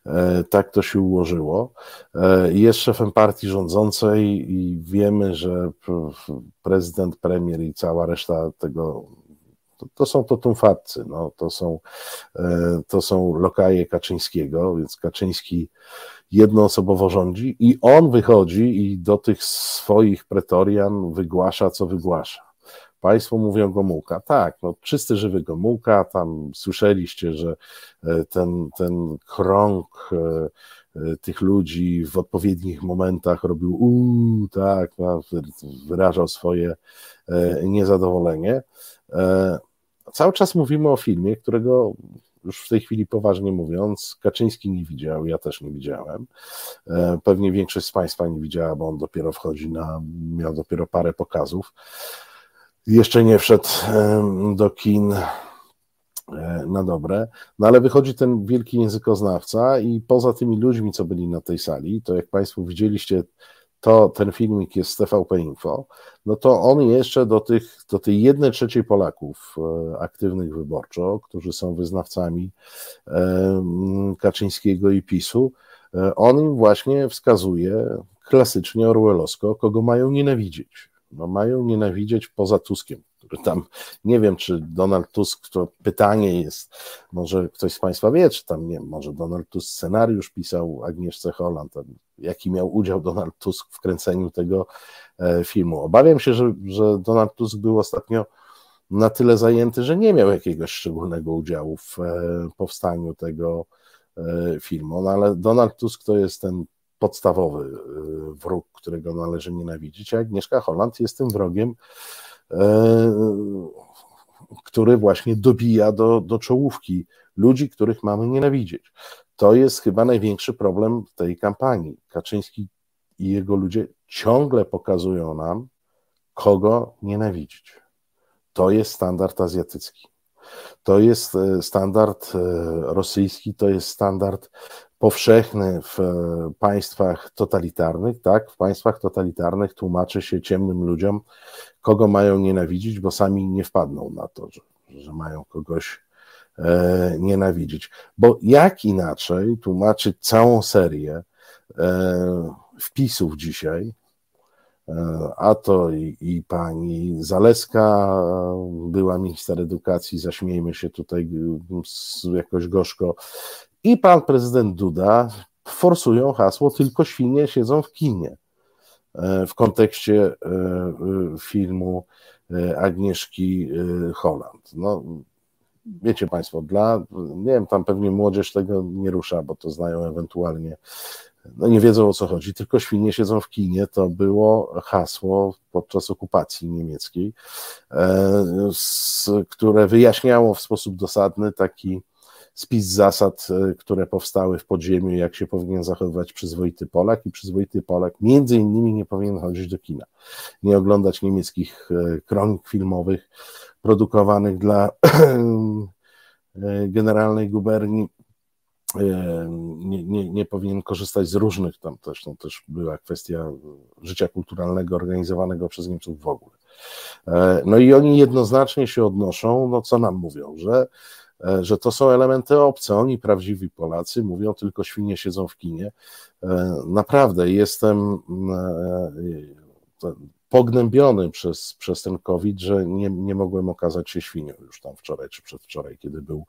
e, tak to się ułożyło. E, jest szefem partii rządzącej i wiemy, że prezydent, premier i cała reszta tego to, to są to tumfatcy, no, to, są, e, to są lokaje Kaczyńskiego, więc Kaczyński jednoosobowo rządzi i on wychodzi i do tych swoich pretorian wygłasza, co wygłasza. Państwo mówią Gomułka. Tak, no czysty żywy Gomułka, tam słyszeliście, że e, ten, ten krąg e, e, tych ludzi w odpowiednich momentach robił uuu, tak, no, wyrażał swoje niezadowolenie. Cały czas mówimy o filmie, którego już w tej chwili poważnie mówiąc, Kaczyński nie widział, ja też nie widziałem. Pewnie większość z Państwa nie widziała, bo on dopiero wchodzi na, miał dopiero parę pokazów jeszcze nie wszedł do kin e, na dobre, no ale wychodzi ten wielki językoznawca i poza tymi ludźmi, co byli na tej sali, to jak Państwo widzieliście, to ten filmik jest z TVP Info, no to on jeszcze do, tych, do tej jednej trzeciej Polaków e, aktywnych wyborczo, którzy są wyznawcami Kaczyńskiego i PiSu, e, on im właśnie wskazuje klasycznie orwellowsko, kogo mają nienawidzieć no mają nienawidzieć poza Tuskiem, który tam, nie wiem, czy Donald Tusk, to pytanie jest, może ktoś z Państwa wie, czy tam, nie może Donald Tusk scenariusz pisał Agnieszce Holland, jaki miał udział Donald Tusk w kręceniu tego e, filmu. Obawiam się, że, że Donald Tusk był ostatnio na tyle zajęty, że nie miał jakiegoś szczególnego udziału w e, powstaniu tego e, filmu, no ale Donald Tusk to jest ten podstawowy y, wróg, którego należy nienawidzić, a Agnieszka Holland jest tym wrogiem, e, który właśnie dobija do, do czołówki ludzi, których mamy nienawidzieć. To jest chyba największy problem tej kampanii. Kaczyński i jego ludzie ciągle pokazują nam, kogo nienawidzić. To jest standard azjatycki. To jest e, standard rosyjski, to jest standard powszechny w e, państwach totalitarnych, tak? W państwach totalitarnych tłumaczy się ciemnym ludziom, kogo mają nienawidzić, bo sami nie wpadną na to, że, że mają kogoś e, nienawidzić. Bo jak inaczej tłumaczyć całą serię e, wpisów dzisiaj, e, a to i, i, pani Zaleska była minister edukacji, zaśmiejmy się tutaj jakoś gorzko, i pan prezydent Duda forsują hasło tylko świnie siedzą w kinie e, w kontekście e, e, filmu Agnieszki Holland. No, wiecie Państwo, dla, nie wiem, tam pewnie młodzież tego nie rusza, bo to znają ewentualnie no nie wiedzą o co chodzi, tylko świnie siedzą w kinie, to było hasło podczas okupacji niemieckiej, które wyjaśniało w sposób dosadny taki spis zasad, które powstały w podziemiu, jak się powinien zachowywać przyzwoity Polak. I przyzwoity Polak między innymi nie powinien chodzić do kina, nie oglądać niemieckich kronik filmowych produkowanych dla [clears throat] generalnej guberni, nie, nie, nie powinien korzystać z różnych, tam też, no też była kwestia życia kulturalnego organizowanego przez Niemców w ogóle. No i oni jednoznacznie się odnoszą, no co nam mówią, że, że to są elementy obce. Oni, prawdziwi Polacy, mówią tylko świnie siedzą w kinie. Naprawdę jestem pognębiony przez, przez ten COVID, że nie, nie mogłem okazać się świnią już tam wczoraj czy przedwczoraj, kiedy był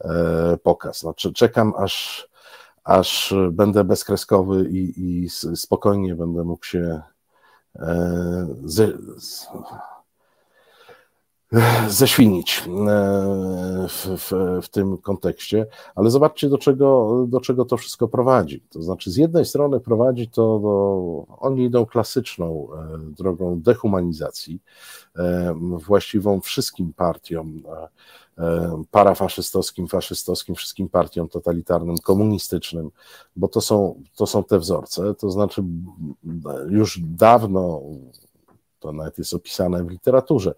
e, pokaz. No, czekam aż, aż będę bezkreskowy i, i spokojnie będę mógł się e, z, z, ześwinić e, w, w, w, tym kontekście, ale zobaczcie, do czego, do czego to wszystko prowadzi. To znaczy, z jednej strony prowadzi to do. Oni idą klasyczną e, drogą dehumanizacji, e, właściwą wszystkim partiom parafaszystowskim, faszystowskim, wszystkim partiom totalitarnym, komunistycznym, bo to są, to są te wzorce. To znaczy, już dawno to nawet jest opisane w literaturze.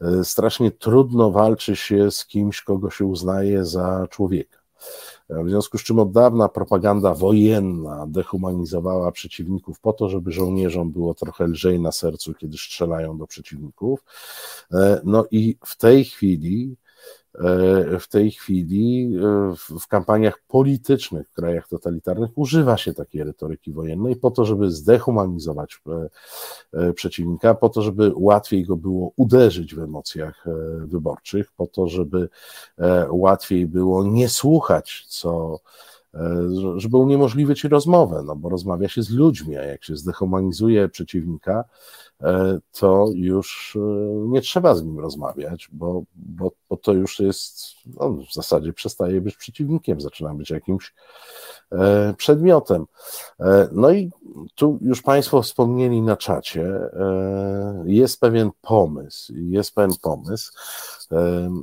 E, strasznie trudno walczy się z kimś, kogo się uznaje za człowieka. E, w związku z czym od dawna propaganda wojenna dehumanizowała przeciwników po to, żeby żołnierzom było trochę lżej na sercu, kiedy strzelają do przeciwników. E, no i w tej chwili w tej chwili e, w kampaniach politycznych w krajach totalitarnych używa się takiej retoryki wojennej po to, żeby zdehumanizować e, przeciwnika, po to, żeby łatwiej go było uderzyć w emocjach wyborczych, po to, żeby łatwiej było nie słuchać, co żeby uniemożliwić rozmowę, no bo rozmawia się z ludźmi, a jak się zdehumanizuje przeciwnika, E, to już e, nie trzeba z nim rozmawiać, bo, bo, bo to już jest, no, w zasadzie przestaje być przeciwnikiem, zaczyna być jakimś e, przedmiotem. No i tu już Państwo wspomnieli na czacie, jest pewien pomysł, jest pewien pomysł,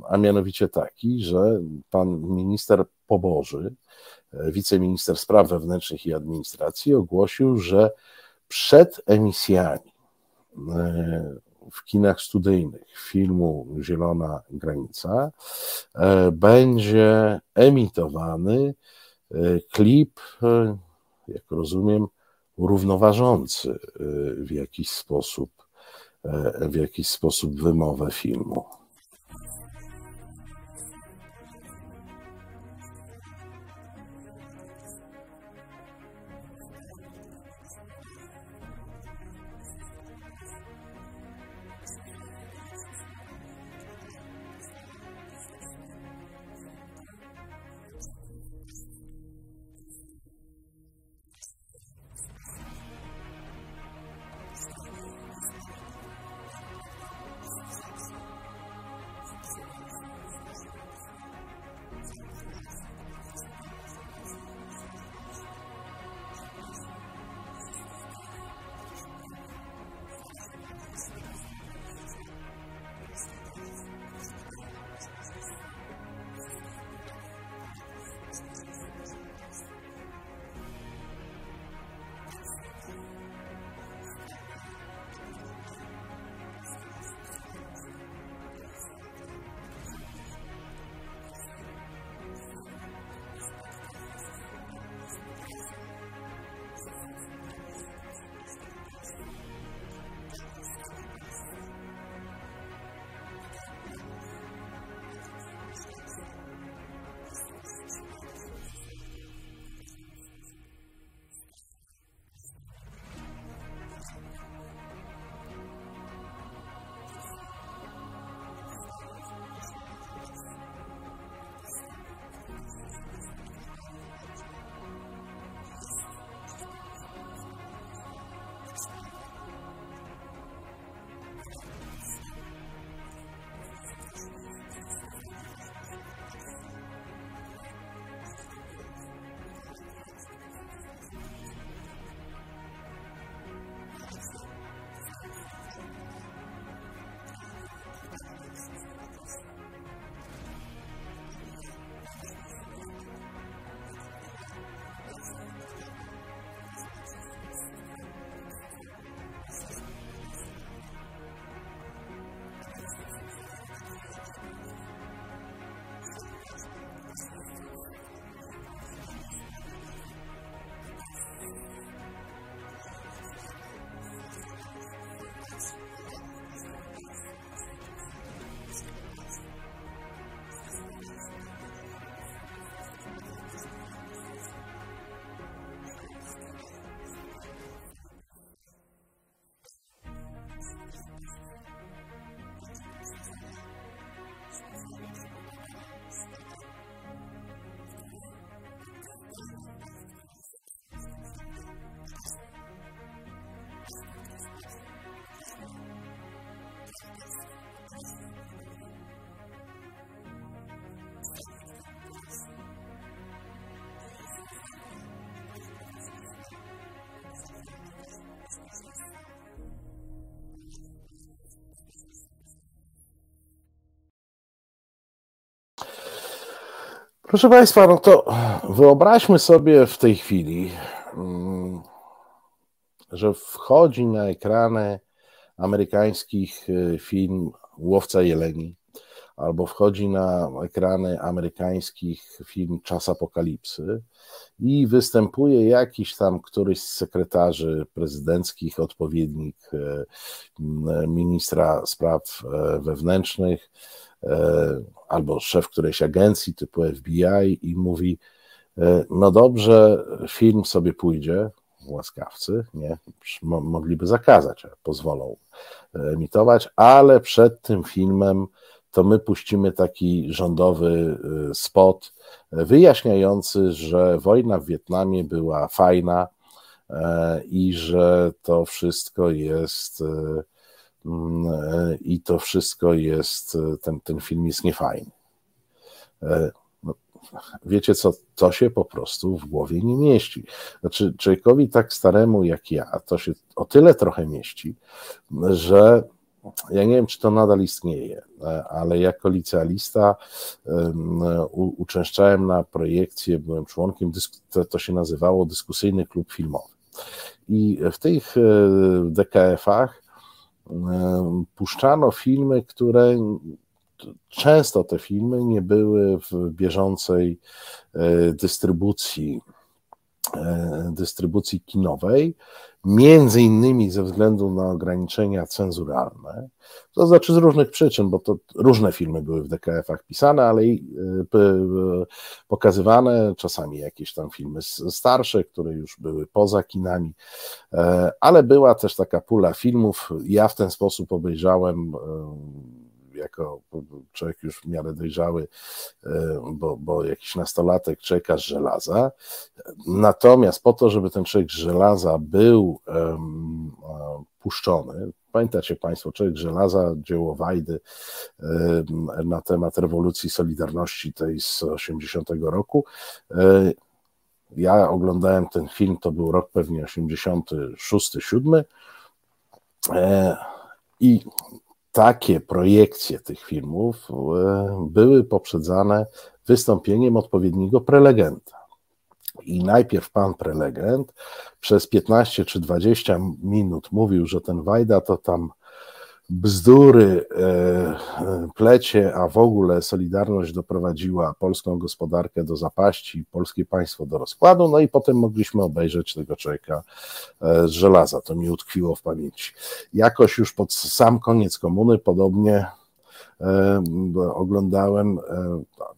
a mianowicie taki, że pan minister Poboży, wiceminister spraw wewnętrznych i administracji ogłosił, że przed emisjami w kinach studyjnych filmu Zielona Granica e, będzie emitowany e, klip, e, jak rozumiem, równoważący w jakiś sposób, w jakiś sposób wymowę filmu. Proszę Państwa, no to wyobraźmy sobie w tej chwili, mm, że wchodzi na ekrany amerykańskich y, film Łowca Jeleni, albo wchodzi na ekrany amerykańskich film Czas Apokalipsy i występuje jakiś tam któryś z sekretarzy prezydenckich, odpowiednik y, ministra spraw y, wewnętrznych, albo szef którejś agencji typu FBI i mówi: No dobrze, film sobie pójdzie, łaskawcy, nie, mogliby zakazać, pozwolą emitować, ale przed tym filmem to my puścimy taki rządowy y, spot wyjaśniający, że wojna w Wietnamie była fajna e, i że to wszystko jest e, i to wszystko jest, ten, ten film jest niefajny. E, wiecie co, to się po prostu w głowie nie mieści. Znaczy, człowiekowi tak staremu jak ja, to się o tyle trochę mieści, że ja nie wiem, czy to nadal istnieje, ale jako licealista uczęszczałem na projekcję, byłem członkiem, to się nazywało Dyskusyjny Klub Filmowy. I w tych e, DKF-ach puszczano filmy, które często te filmy nie były w bieżącej e, dystrybucji, e, dystrybucji kinowej, między innymi ze względu na ograniczenia cenzuralne, to znaczy z różnych przyczyn, bo to różne filmy były w DKF-ach pisane, ale i e, pokazywane, czasami jakieś tam filmy starsze, które już były poza kinami, ale była też taka pula filmów. Ja w ten sposób obejrzałem jako człowiek już w miarę dojrzały, e, bo, bo jakiś nastolatek czeka z żelaza. Natomiast po to, żeby ten człowiek z żelaza był um, puszczony, Pamiętacie Państwo, Człowiek Żelaza, dzieło Wajdy na temat rewolucji Solidarności tej z 80 roku. E, ja oglądałem ten film, to był rok pewnie 86-7 e, i takie projekcje tych filmów e, były poprzedzane wystąpieniem odpowiedniego prelegenta. I najpierw pan prelegent przez 15 czy 20 minut mówił, że ten Wajda to tam bzdury e, plecie, a w ogóle Solidarność doprowadziła polską gospodarkę do zapaści, polskie państwo do rozkładu, no i potem mogliśmy obejrzeć tego człowieka e, z żelaza. To mi utkwiło w pamięci. Jakoś już pod sam koniec komuny podobnie oglądałem,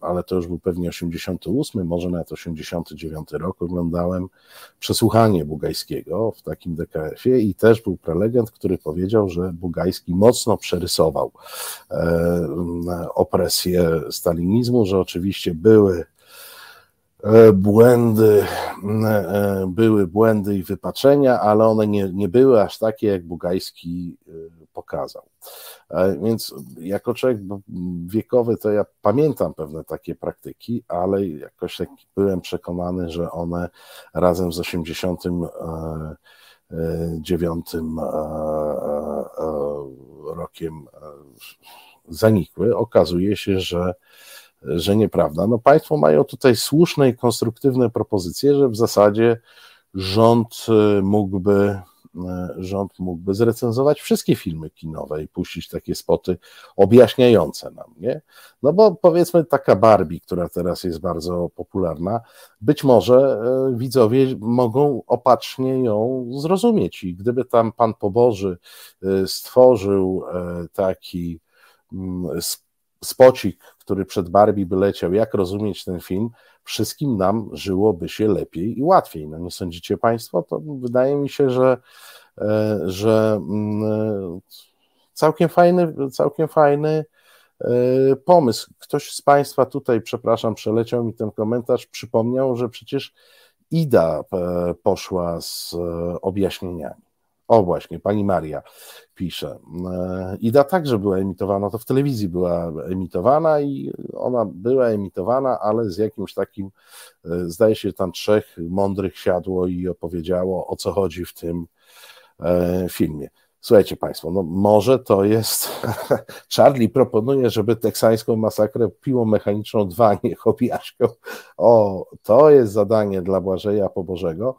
ale to już był pewnie 88, może nawet 89 rok, oglądałem przesłuchanie Bugajskiego w takim DKF-ie i też był prelegent, który powiedział, że Bugajski mocno przerysował opresję stalinizmu, że oczywiście były E, błędy, e, były błędy i wypaczenia, ale one nie, nie były aż takie, jak Bugajski e, pokazał. Więc jako człowiek wiekowy, to ja pamiętam pewne takie praktyki, ale jakoś tak byłem przekonany, że one razem z 89 rokiem zanikły. Okazuje się, że że nieprawda. No państwo mają tutaj słuszne i konstruktywne propozycje, że w zasadzie rząd y, mógłby y, rząd mógłby zrecenzować wszystkie filmy kinowe i puścić takie spoty objaśniające nam, nie? No bo powiedzmy taka Barbie, która teraz jest bardzo popularna, być może y, widzowie mogą opatrznie ją zrozumieć i gdyby tam Pan Poboży stworzył taki mm, spocik, który przed Barbie by leciał, jak rozumieć ten film, wszystkim nam żyłoby się lepiej i łatwiej. No nie sądzicie Państwo? To wydaje mi się, że, e, że mm, całkiem fajny, całkiem fajny e, pomysł. Ktoś z Państwa tutaj, przepraszam, przeleciał mi ten komentarz, przypomniał, że przecież Ida e, poszła z objaśnieniami. O właśnie, pani Maria pisze. E, Ida także była emitowana, to w telewizji była emitowana i ona była emitowana, ale z jakimś takim, e, zdaje się, tam trzech mądrych siadło i opowiedziało, o co chodzi w tym e, filmie. Słuchajcie Państwo, no może to jest. [laughs] Charlie proponuje, żeby teksańską masakrę piłą mechaniczną 2 niech objaśnią. O, to jest zadanie dla Błażeja Pobożego,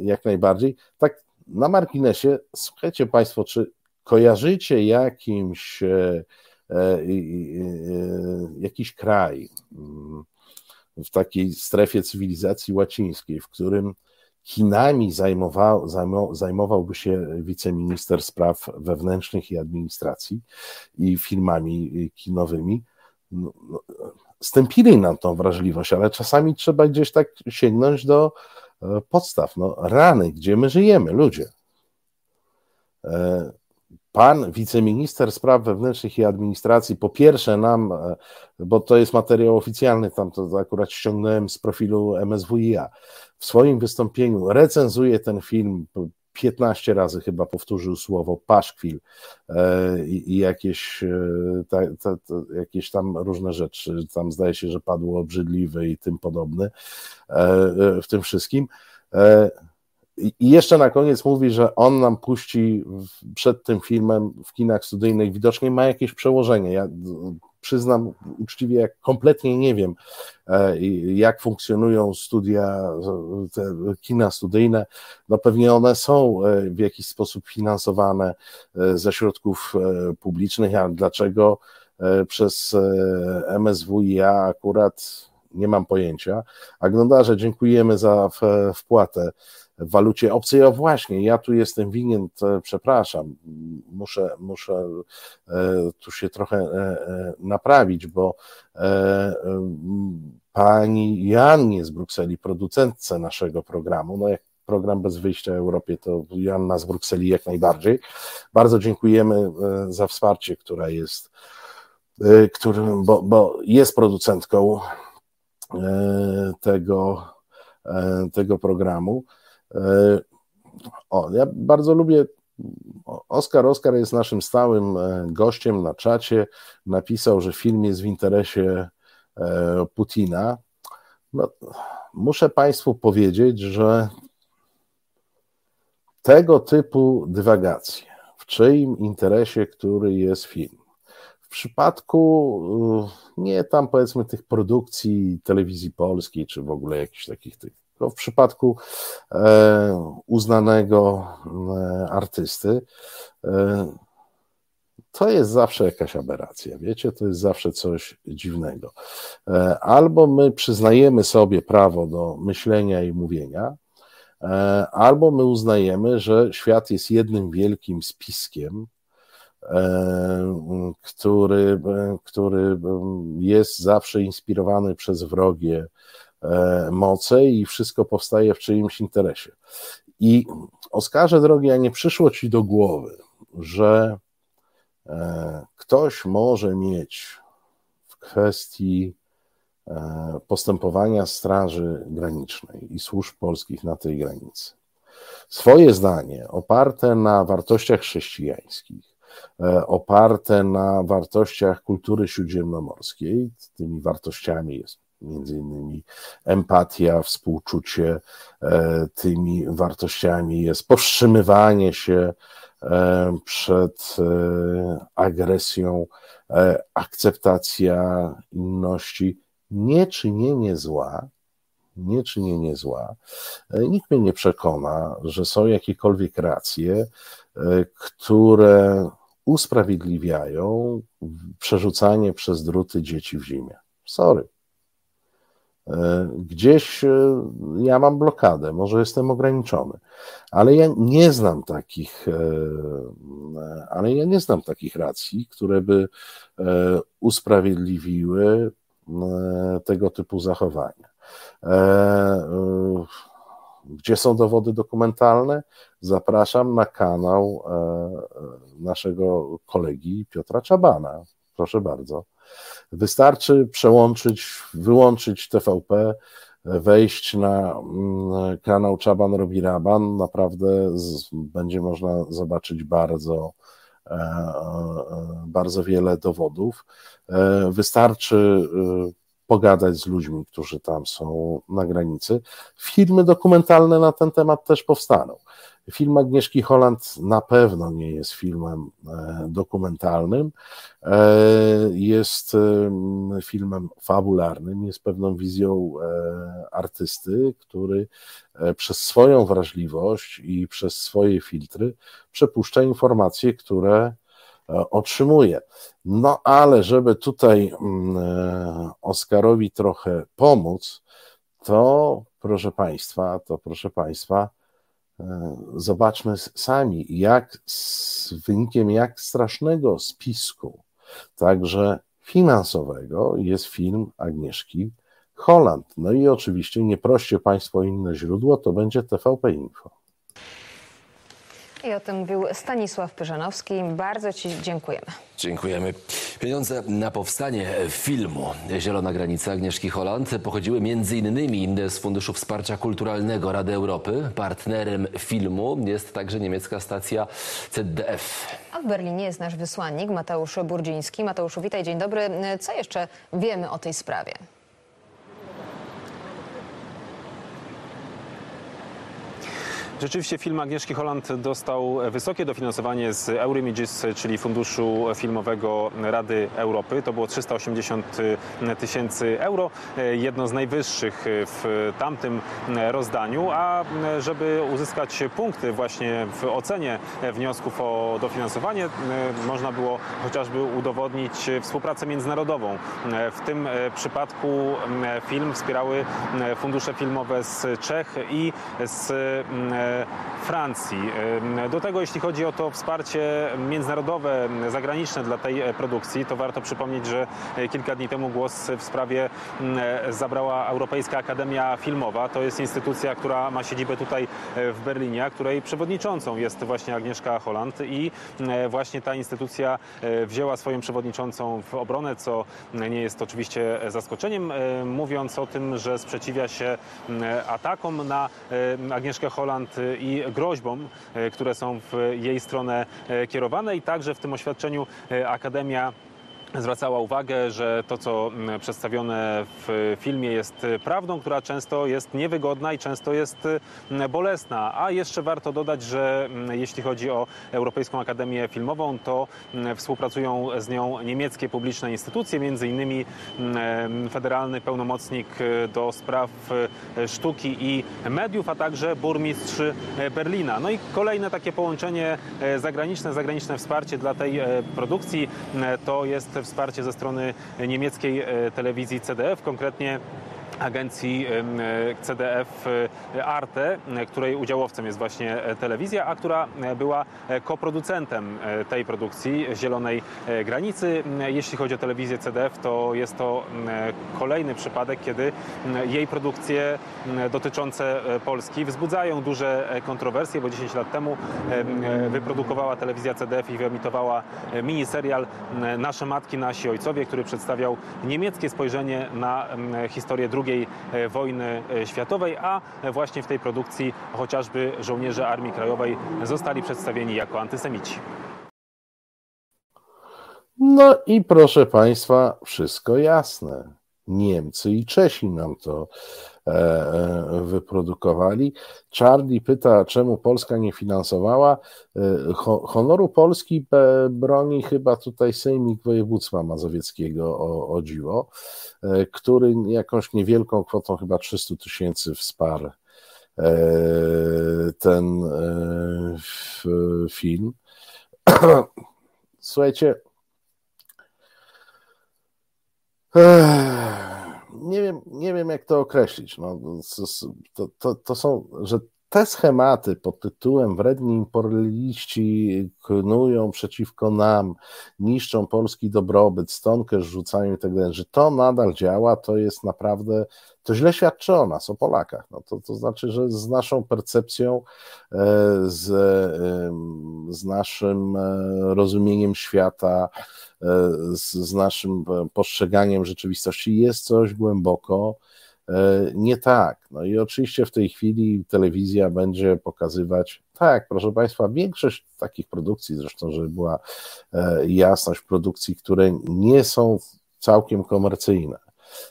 jak najbardziej. Tak na marginesie, słuchajcie Państwo, czy kojarzycie jakimś, e, e, jakiś kraj mm, w takiej strefie cywilizacji łacińskiej, w którym Chinami zajmował, zajmowałby się wiceminister spraw wewnętrznych i administracji i firmami kinowymi. No, no, stępili nam tą wrażliwość, ale czasami trzeba gdzieś tak sięgnąć do e, podstaw. No, rany, gdzie my żyjemy, ludzie. E, pan wiceminister spraw wewnętrznych i administracji, po pierwsze nam, e, bo to jest materiał oficjalny, tam to akurat ściągnąłem z profilu MSWiA, w swoim wystąpieniu recenzuje ten film 15 razy chyba powtórzył słowo paszkwil e, i, jakieś, e, ta, ta, ta, jakieś tam różne rzeczy, tam zdaje się, że padło obrzydliwe i tym podobne w tym wszystkim. I jeszcze na koniec mówi, że on nam puści przed tym filmem w kinach studyjnych, widocznie ma jakieś przełożenie. Ja przyznam uczciwie, jak kompletnie nie wiem, e, jak funkcjonują studia, te kina studyjne. No pewnie one są e, w jakiś sposób finansowane e, ze środków publicznych, a dlaczego przez MSWiA akurat nie mam pojęcia. A dziękujemy za wpłatę walucie obcej. O właśnie, ja tu jestem winien, przepraszam, muszę, muszę e, tu się trochę e, e, naprawić, bo pani Jannie z Brukseli, producentce naszego programu, no jak program bez wyjścia w Europie, to Joanna z Brukseli jak najbardziej. Bardzo dziękujemy za wsparcie, która jest, który, bo, bo jest producentką tego, tego programu. E, o, ja bardzo lubię. Oskar Oskar jest naszym stałym e, gościem na czacie. Napisał, że film jest w interesie e, Putina. No, muszę Państwu powiedzieć, że tego typu dywagacje, w czyim interesie, który jest film, w przypadku nie tam powiedzmy tych produkcji telewizji polskiej, czy w ogóle jakichś takich tych no, w przypadku e, uznanego e, artysty e, to jest zawsze jakaś aberracja, wiecie, to jest zawsze coś dziwnego. Albo my przyznajemy sobie prawo do myślenia i mówienia, albo my uznajemy, że świat jest jednym wielkim spiskiem, który, który jest zawsze inspirowany przez wrogie moce i wszystko powstaje w czyimś interesie. I Oskarze drogi, a nie przyszło ci do głowy, że e, ktoś może mieć w kwestii e, postępowania Straży Granicznej i służb polskich na tej granicy swoje zdanie oparte na wartościach chrześcijańskich, oparte na wartościach kultury śródziemnomorskiej, tymi wartościami jest między innymi empatia, współczucie e, tymi wartościami jest powstrzymywanie się e, przed e, agresją, akceptacja inności, nieczynienie zła, nieczynienie zła. Nikt mnie nie przekona, że są jakiekolwiek racje, które usprawiedliwiają przerzucanie przez druty dzieci w zimie. Sorry. E, gdzieś e, ja mam blokadę, może jestem ograniczony, ale ja nie znam takich, e, ale ja nie znam takich racji, które by usprawiedliwiły tego typu zachowania. Gdzie są dowody dokumentalne? Zapraszam na kanał naszego kolegi Piotra Czabana. Proszę bardzo. Wystarczy przełączyć, wyłączyć TVP, wejść na mm, kanał Czaban robi Raban. Naprawdę z, będzie można zobaczyć bardzo, e, e, bardzo wiele dowodów. E, wystarczy pogadać z ludźmi, którzy tam są na granicy. Filmy dokumentalne na ten temat też powstaną. Film Agnieszki Holland na pewno nie jest filmem e, dokumentalnym, e, jest filmem fabularnym, jest pewną wizją artysty, który przez swoją wrażliwość i przez swoje filtry przepuszcza informacje, które otrzymuje. No ale żeby tutaj Oskarowi trochę pomóc, to proszę Państwa, to proszę Państwa, e, zobaczmy sami, jak z wynikiem jak strasznego spisku, także finansowego, jest film Agnieszki Holland. No i oczywiście nie proście Państwo o inne źródło, to będzie TVP Info. I o tym mówił Stanisław Pyżanowski. Bardzo Ci dziękujemy. Dziękujemy. Pieniądze na powstanie filmu Zielona Granica Agnieszki Holland pochodziły m.in. z Funduszu Wsparcia Kulturalnego Rady Europy. Partnerem filmu jest także niemiecka stacja ZDF. A w Berlinie jest nasz wysłannik Mateusz Burdziński. Mateuszu, witaj, dzień dobry. Co jeszcze wiemy o tej sprawie? Rzeczywiście film Agnieszki Holland dostał wysokie dofinansowanie z Eurimages, czyli Funduszu Filmowego Rady Europy. To było 380 tysięcy euro, jedno z najwyższych w tamtym rozdaniu, a żeby uzyskać punkty właśnie w ocenie wniosków o dofinansowanie, można było chociażby udowodnić współpracę międzynarodową. W tym przypadku film wspierały fundusze filmowe z Czech i z Francji. Do tego, jeśli chodzi o to wsparcie międzynarodowe, zagraniczne dla tej produkcji, to warto przypomnieć, że kilka dni temu głos w sprawie zabrała Europejska Akademia Filmowa. To jest instytucja, która ma siedzibę tutaj w Berlinie, której przewodniczącą jest właśnie Agnieszka Holland i właśnie ta instytucja wzięła swoją przewodniczącą w obronę, co nie jest oczywiście zaskoczeniem, mówiąc o tym, że sprzeciwia się atakom na Agnieszkę Holland i groźbom, e, które są w jej stronę e, kierowane. I także w tym oświadczeniu e, Akademia zwracała uwagę, że to, co mm, przedstawione w filmie jest prawdą, która często jest niewygodna i często jest mm, bolesna. A jeszcze warto dodać, że mm, jeśli chodzi o Europejską Akademię Filmową, to współpracują z nią niemieckie publiczne instytucje, między innymi Federalny Pełnomocnik do Spraw Sztuki i Mediów, a także burmistrz Berlina. No i kolejne takie połączenie zagraniczne, zagraniczne wsparcie dla tej produkcji to jest wsparcie ze strony niemieckiej e, telewizji CDF, konkretnie agencji CDF e, Arte, której udziałowcem jest właśnie e, telewizja, a która była koproducentem tej produkcji Zielonej Granicy. Jeśli chodzi o telewizję CDF, to jest to kolejny przypadek, kiedy jej produkcje dotyczące Polski wzbudzają duże kontrowersje, bo 10 lat temu wyprodukowała telewizja CDF i wyemitowała miniserial Nasze Matki, Nasi Ojcowie, który przedstawiał niemieckie spojrzenie na historię II II e, wojny e, światowej, a właśnie w tej produkcji chociażby żołnierze Armii Krajowej zostali przedstawieni jako antysemici. No i proszę Państwa, wszystko jasne. Niemcy i Czesi nam to E, wyprodukowali. Charlie pyta, czemu Polska nie finansowała. Honoru Polski broni chyba tutaj Sejmik Województwa Mazowieckiego o, o dziwo, który jakąś niewielką kwotą, chyba 300 tysięcy wsparł ten film. Słuchajcie, nie wiem, nie wiem jak to określić. No, to, to, to są, że te schematy pod tytułem wredni imperialiści knują przeciwko nam, niszczą polski dobrobyt, stonkę rzucają i tak dalej, że to nadal działa, to jest naprawdę, to źle świadczy o nas, o Polakach. No to, to znaczy, że z naszą percepcją, e, z, z naszym e, rozumieniem świata, e, z, z naszym postrzeganiem rzeczywistości jest coś głęboko E, nie tak. No i oczywiście w tej chwili telewizja będzie pokazywać, tak, proszę Państwa, większość takich produkcji, zresztą, żeby była e, jasność, produkcji, które nie są całkiem komercyjne.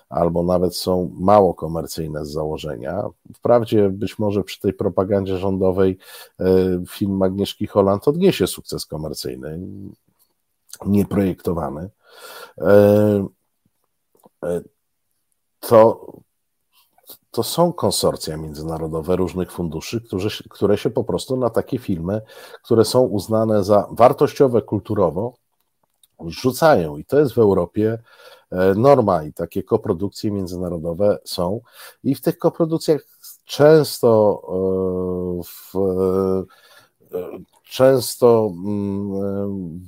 albo nawet są mało komercyjne z założenia. Wprawdzie być może przy tej propagandzie rządowej e, film Agnieszki Holland odniesie sukces komercyjny, nieprojektowany. E, to to są konsorcja międzynarodowe różnych funduszy, którzy, które się po prostu na takie filmy, które są uznane za wartościowe kulturowo, rzucają. I to jest w Europie e, norma i takie koprodukcje międzynarodowe są. I w tych koprodukcjach często e, w, e, często mm,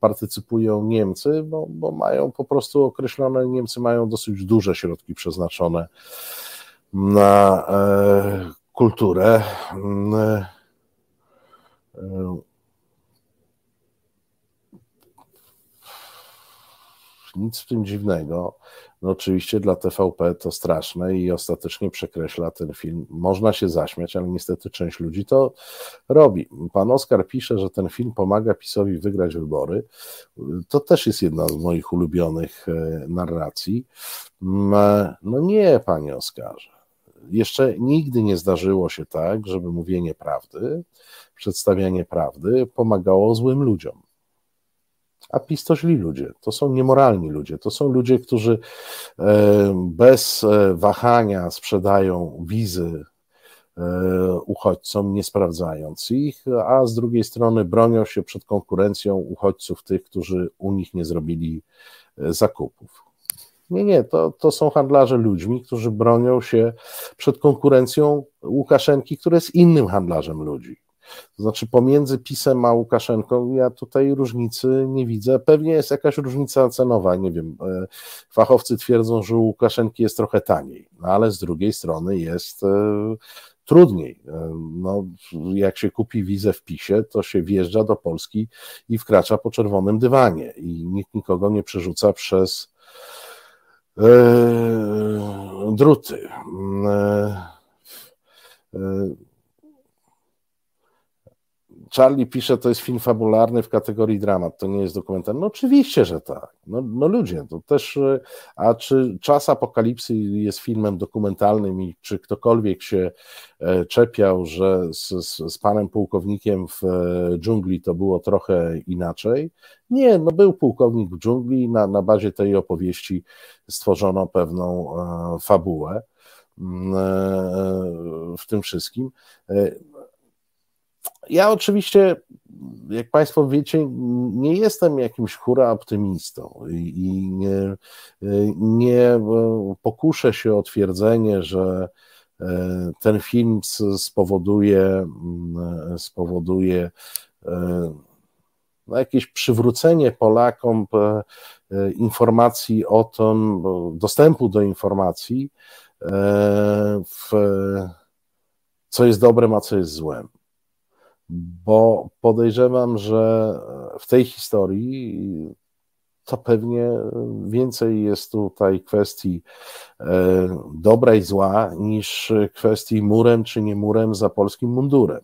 partycypują Niemcy, bo, bo mają po prostu określone, Niemcy mają dosyć duże środki przeznaczone na e, kulturę. E, e, nic w tym dziwnego. No oczywiście dla TVP to straszne i ostatecznie przekreśla ten film. Można się zaśmiać, ale niestety część ludzi to robi. Pan Oskar pisze, że ten film pomaga PiSowi wygrać wybory. To też jest jedna z moich ulubionych e, narracji. Mm, no nie, panie Oskarze. Jeszcze nigdy nie zdarzyło się tak, żeby mówienie prawdy, przedstawianie prawdy pomagało złym ludziom a PiS to źli ludzie, to są niemoralni ludzie, to są ludzie, którzy e, bez e, wahania sprzedają wizy e, uchodźcom, nie sprawdzając ich, a z drugiej strony bronią się przed konkurencją uchodźców, tych, którzy u nich nie zrobili zakupów. Nie, nie, to, to są handlarze ludźmi, którzy bronią się przed konkurencją Łukaszenki, który jest innym handlarzem ludzi. To znaczy pomiędzy PiSem a Łukaszenką ja tutaj różnicy nie widzę. Pewnie jest jakaś różnica cenowa, nie wiem. E, fachowcy twierdzą, że u Łukaszenki jest trochę taniej, no ale z drugiej strony jest e, trudniej. E, no, jak się kupi wizę w PiSie, to się wjeżdża do Polski i wkracza po czerwonym dywanie i nikt nikogo nie przerzuca przez druty. Charlie pisze, to jest film fabularny w kategorii dramat, to nie jest dokumentalny. No oczywiście, że tak. No, no ludzie, to też, e, a czy Czas Apokalipsy jest filmem dokumentalnym i czy ktokolwiek się e, czepiał, że z, z, z panem pułkownikiem w e, dżungli to było trochę inaczej? Nie, no był pułkownik w dżungli i na, na bazie tej opowieści stworzono pewną e, fabułę mm, w tym wszystkim. Ja oczywiście, jak Państwo wiecie, nie jestem jakimś hura optymistą i nie, nie pokuszę się o twierdzenie, że e, ten film spowoduje, spowoduje e, no, jakieś przywrócenie Polakom e, informacji o tym, dostępu do informacji, w, co jest dobrem, a co jest złem bo podejrzewam, że w tej historii to pewnie więcej jest tutaj kwestii e, dobra i zła niż kwestii murem czy nie murem za polskim mundurem.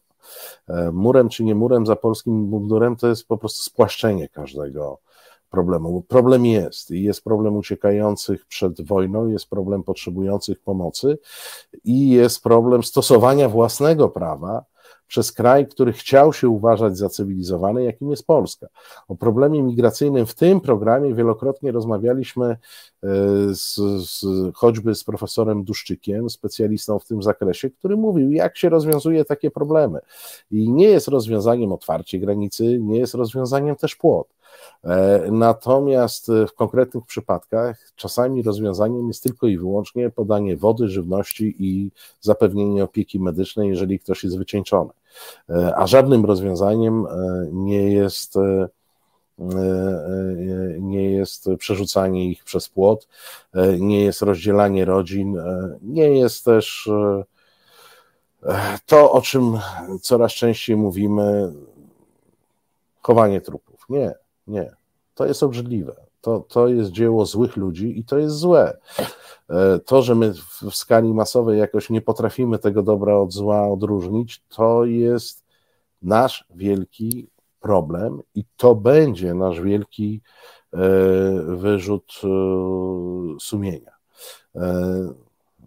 E, murem czy nie murem za polskim mundurem to jest po prostu spłaszczenie każdego problemu. Problem jest i jest problem uciekających przed wojną, jest problem potrzebujących pomocy i jest problem stosowania własnego prawa przez kraj, który chciał się uważać za cywilizowany, jakim jest Polska. O problemie migracyjnym w tym programie wielokrotnie rozmawialiśmy e, z, z, choćby z profesorem Duszczykiem, specjalistą w tym zakresie, który mówił, jak się rozwiązuje takie problemy. I nie jest rozwiązaniem otwarcie granicy, nie jest rozwiązaniem też płot. E, natomiast w konkretnych przypadkach czasami rozwiązaniem jest tylko i wyłącznie podanie wody, żywności i zapewnienie opieki medycznej, jeżeli ktoś jest wycieńczony. E, a żadnym rozwiązaniem e, nie jest nie jest przerzucanie ich przez płot, nie jest rozdzielanie rodzin, nie jest też to, o czym coraz częściej mówimy, chowanie trupów. Nie. Nie, to jest obrzydliwe. To, to jest dzieło złych ludzi i to jest złe. E, to, że my w skali masowej jakoś nie potrafimy tego dobra od zła odróżnić, to jest nasz wielki problem i to będzie nasz wielki wyrzut sumienia.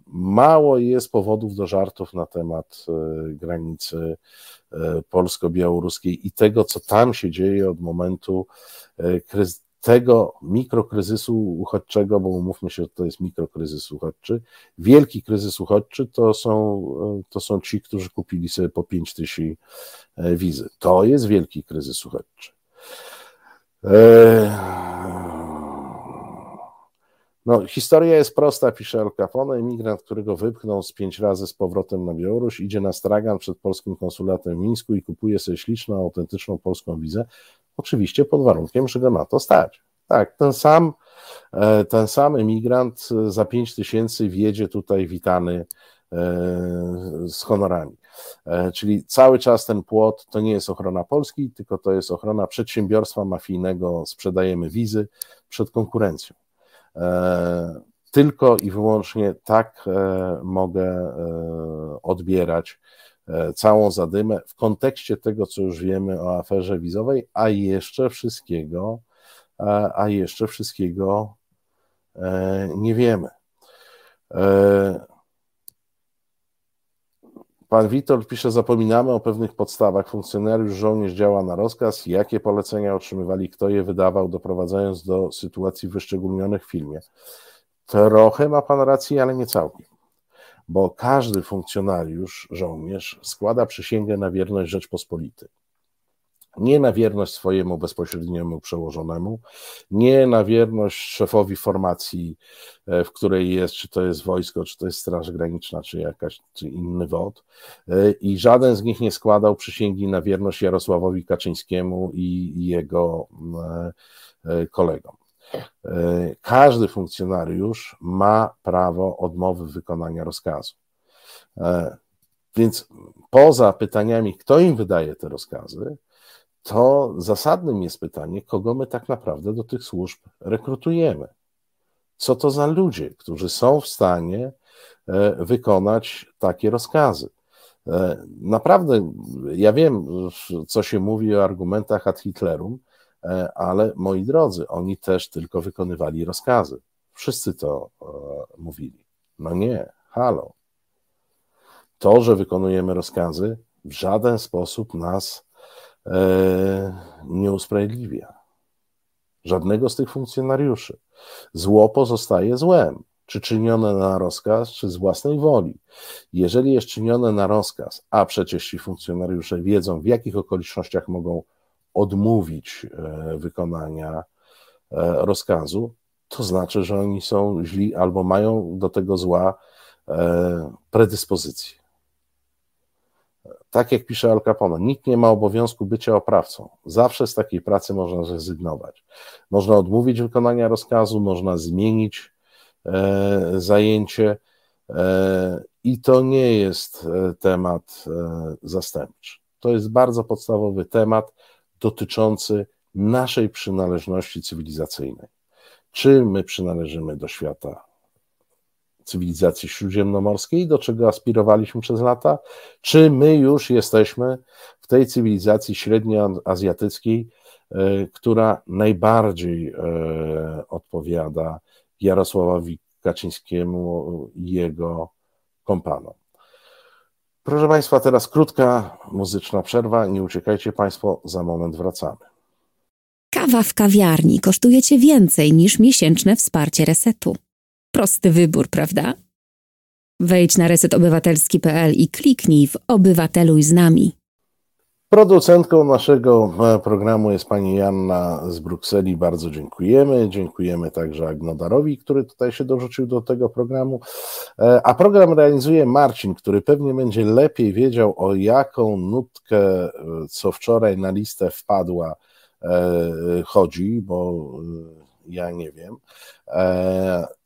Mało jest powodów do żartów na temat granicy polsko-białoruskiej i tego, co tam się dzieje od momentu tego mikrokryzysu uchodźczego, bo umówmy się, że to jest mikrokryzys uchodźczy. Wielki kryzys uchodźczy to są, to są ci, którzy kupili sobie po 5 tysięcy e, wizy. To jest wielki kryzys uchodźczy. E, no, historia jest prosta, pisze Al Capone. Emigrant, którego wypchnął z pięć razy z powrotem na Białoruś, idzie na stragan przed polskim konsulatem w Mińsku i kupuje sobie śliczną, autentyczną polską wizę. Oczywiście pod warunkiem, że go na to stać. Tak, ten sam, e, ten sam emigrant za 5 tysięcy wjedzie tutaj witany e, z honorami. E, czyli cały czas ten płot to nie jest ochrona Polski, tylko to jest ochrona przedsiębiorstwa mafijnego, sprzedajemy wizy przed konkurencją. Tylko i wyłącznie tak mogę odbierać E, całą zadymę w kontekście tego, co już wiemy o aferze wizowej, a jeszcze wszystkiego, a jeszcze wszystkiego e, nie wiemy. Pan Witold pisze, zapominamy o pewnych podstawach. Funkcjonariusz, żołnierz działa na rozkaz. Jakie polecenia otrzymywali, kto je wydawał, doprowadzając do sytuacji wyszczególnionych w filmie. Trochę ma pan rację, ale nie całkiem bo każdy funkcjonariusz, żołnierz składa przysięgę na wierność Rzeczpospolitej. Nie na wierność swojemu bezpośredniemu przełożonemu, nie na wierność szefowi formacji, e, w której jest, czy to jest wojsko, czy to jest Straż Graniczna, czy jakaś, czy inny WOD. E, I żaden z nich nie składał przysięgi na wierność Jarosławowi Kaczyńskiemu i jego e, kolegom. Każdy funkcjonariusz ma prawo odmowy wykonania rozkazu. Więc poza pytaniami, kto im wydaje te rozkazy, to zasadnym jest pytanie, kogo my tak naprawdę do tych służb rekrutujemy. Co to za ludzie, którzy są w stanie e, wykonać takie rozkazy? Naprawdę, ja wiem, co się mówi o argumentach ad Hitlerum, E, ale moi drodzy, oni też tylko wykonywali rozkazy. Wszyscy to e, mówili. No nie, halo. To, że wykonujemy rozkazy, w żaden sposób nas e, nie usprawiedliwia. Żadnego z tych funkcjonariuszy. Zło pozostaje złem. Czy czynione na rozkaz, czy z własnej woli. Jeżeli jest czynione na rozkaz, a przecież ci funkcjonariusze wiedzą, w jakich okolicznościach mogą odmówić e, wykonania e, rozkazu, to znaczy, że oni są źli albo mają do tego zła e, predyspozycje. Tak jak pisze Al Capone, nikt nie ma obowiązku bycia oprawcą. Zawsze z takiej pracy można zrezygnować. Można odmówić wykonania rozkazu, można zmienić zajęcie i to nie jest temat zastępczy. To jest bardzo podstawowy temat, dotyczący naszej przynależności cywilizacyjnej. Czy my przynależymy do świata cywilizacji śródziemnomorskiej, do czego aspirowaliśmy przez lata, czy my już jesteśmy w tej cywilizacji średnioazjatyckiej, e, która najbardziej e, odpowiada Jarosławowi Kaczyńskiemu i jego kompanom. Proszę Państwa, teraz krótka muzyczna przerwa. Nie uciekajcie Państwo, za moment wracamy. Kawa w kawiarni kosztuje Cię więcej niż miesięczne wsparcie resetu. Prosty wybór, prawda? Wejdź na resetobywatelski.pl i kliknij w Obywateluj z nami. Producentką naszego e, programu jest pani Janna z Brukseli. Bardzo dziękujemy. Dziękujemy także Agnodarowi, który tutaj się dorzucił do tego programu. E, a program realizuje Marcin, który pewnie będzie lepiej wiedział, o jaką nutkę, e, co wczoraj na listę wpadła, chodzi, bo ja nie wiem.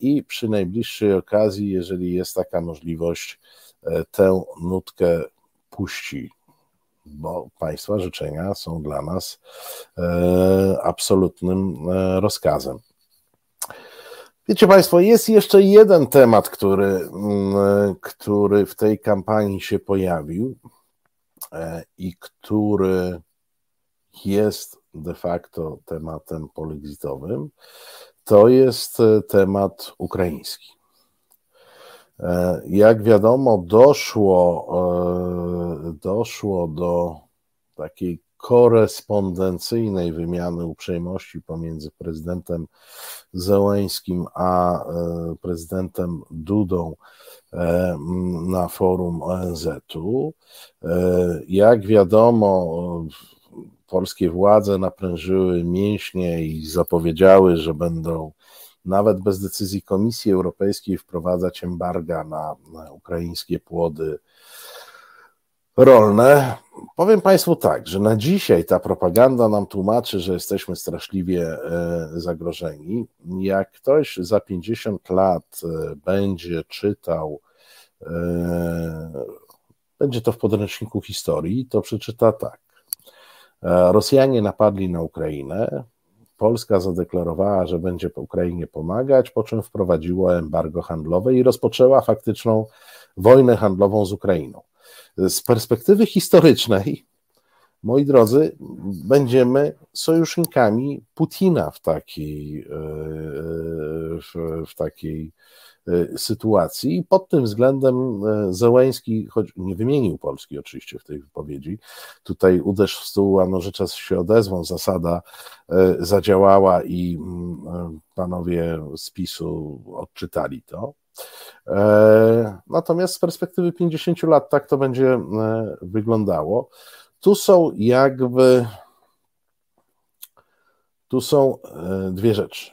I przy najbliższej okazji, jeżeli jest taka możliwość, tę nutkę puści bo Państwa życzenia są dla nas e, absolutnym e, rozkazem. Wiecie Państwo, jest jeszcze jeden temat, który, mm, który w tej kampanii się pojawił e, i który jest de facto tematem polexitowym, to jest e, temat ukraiński. E, jak wiadomo, doszło, e, doszło do takiej korespondencyjnej wymiany uprzejmości pomiędzy prezydentem Zełańskim a prezydentem Dudą na forum ONZ-u. Jak wiadomo, polskie władze naprężyły mięśnie i zapowiedziały, że będą nawet bez decyzji Komisji Europejskiej wprowadzać embarga na, na ukraińskie płody rolne. Powiem Państwu tak, że na dzisiaj ta propaganda nam tłumaczy, że jesteśmy straszliwie e, zagrożeni. Jak ktoś za 50 lat e, będzie czytał, e, będzie to w podręczniku historii, to przeczyta tak. Rosjanie napadli na Ukrainę. Polska zadeklarowała, że będzie Ukrainie pomagać, po czym wprowadziła embargo handlowe i rozpoczęła faktyczną wojnę handlową z Ukrainą. Z perspektywy historycznej, moi drodzy, będziemy sojusznikami Putina w takiej, w, w takiej sytuacji. I pod tym względem y, Zełęński, choć nie wymienił Polski oczywiście w tej wypowiedzi, tutaj uderz w stół, a nożycza się odezwą, zasada y, zadziałała i mm, panowie z PiSu odczytali to. E, natomiast z perspektywy 50 lat tak to będzie wyglądało. Tu są jakby tu są dwie rzeczy.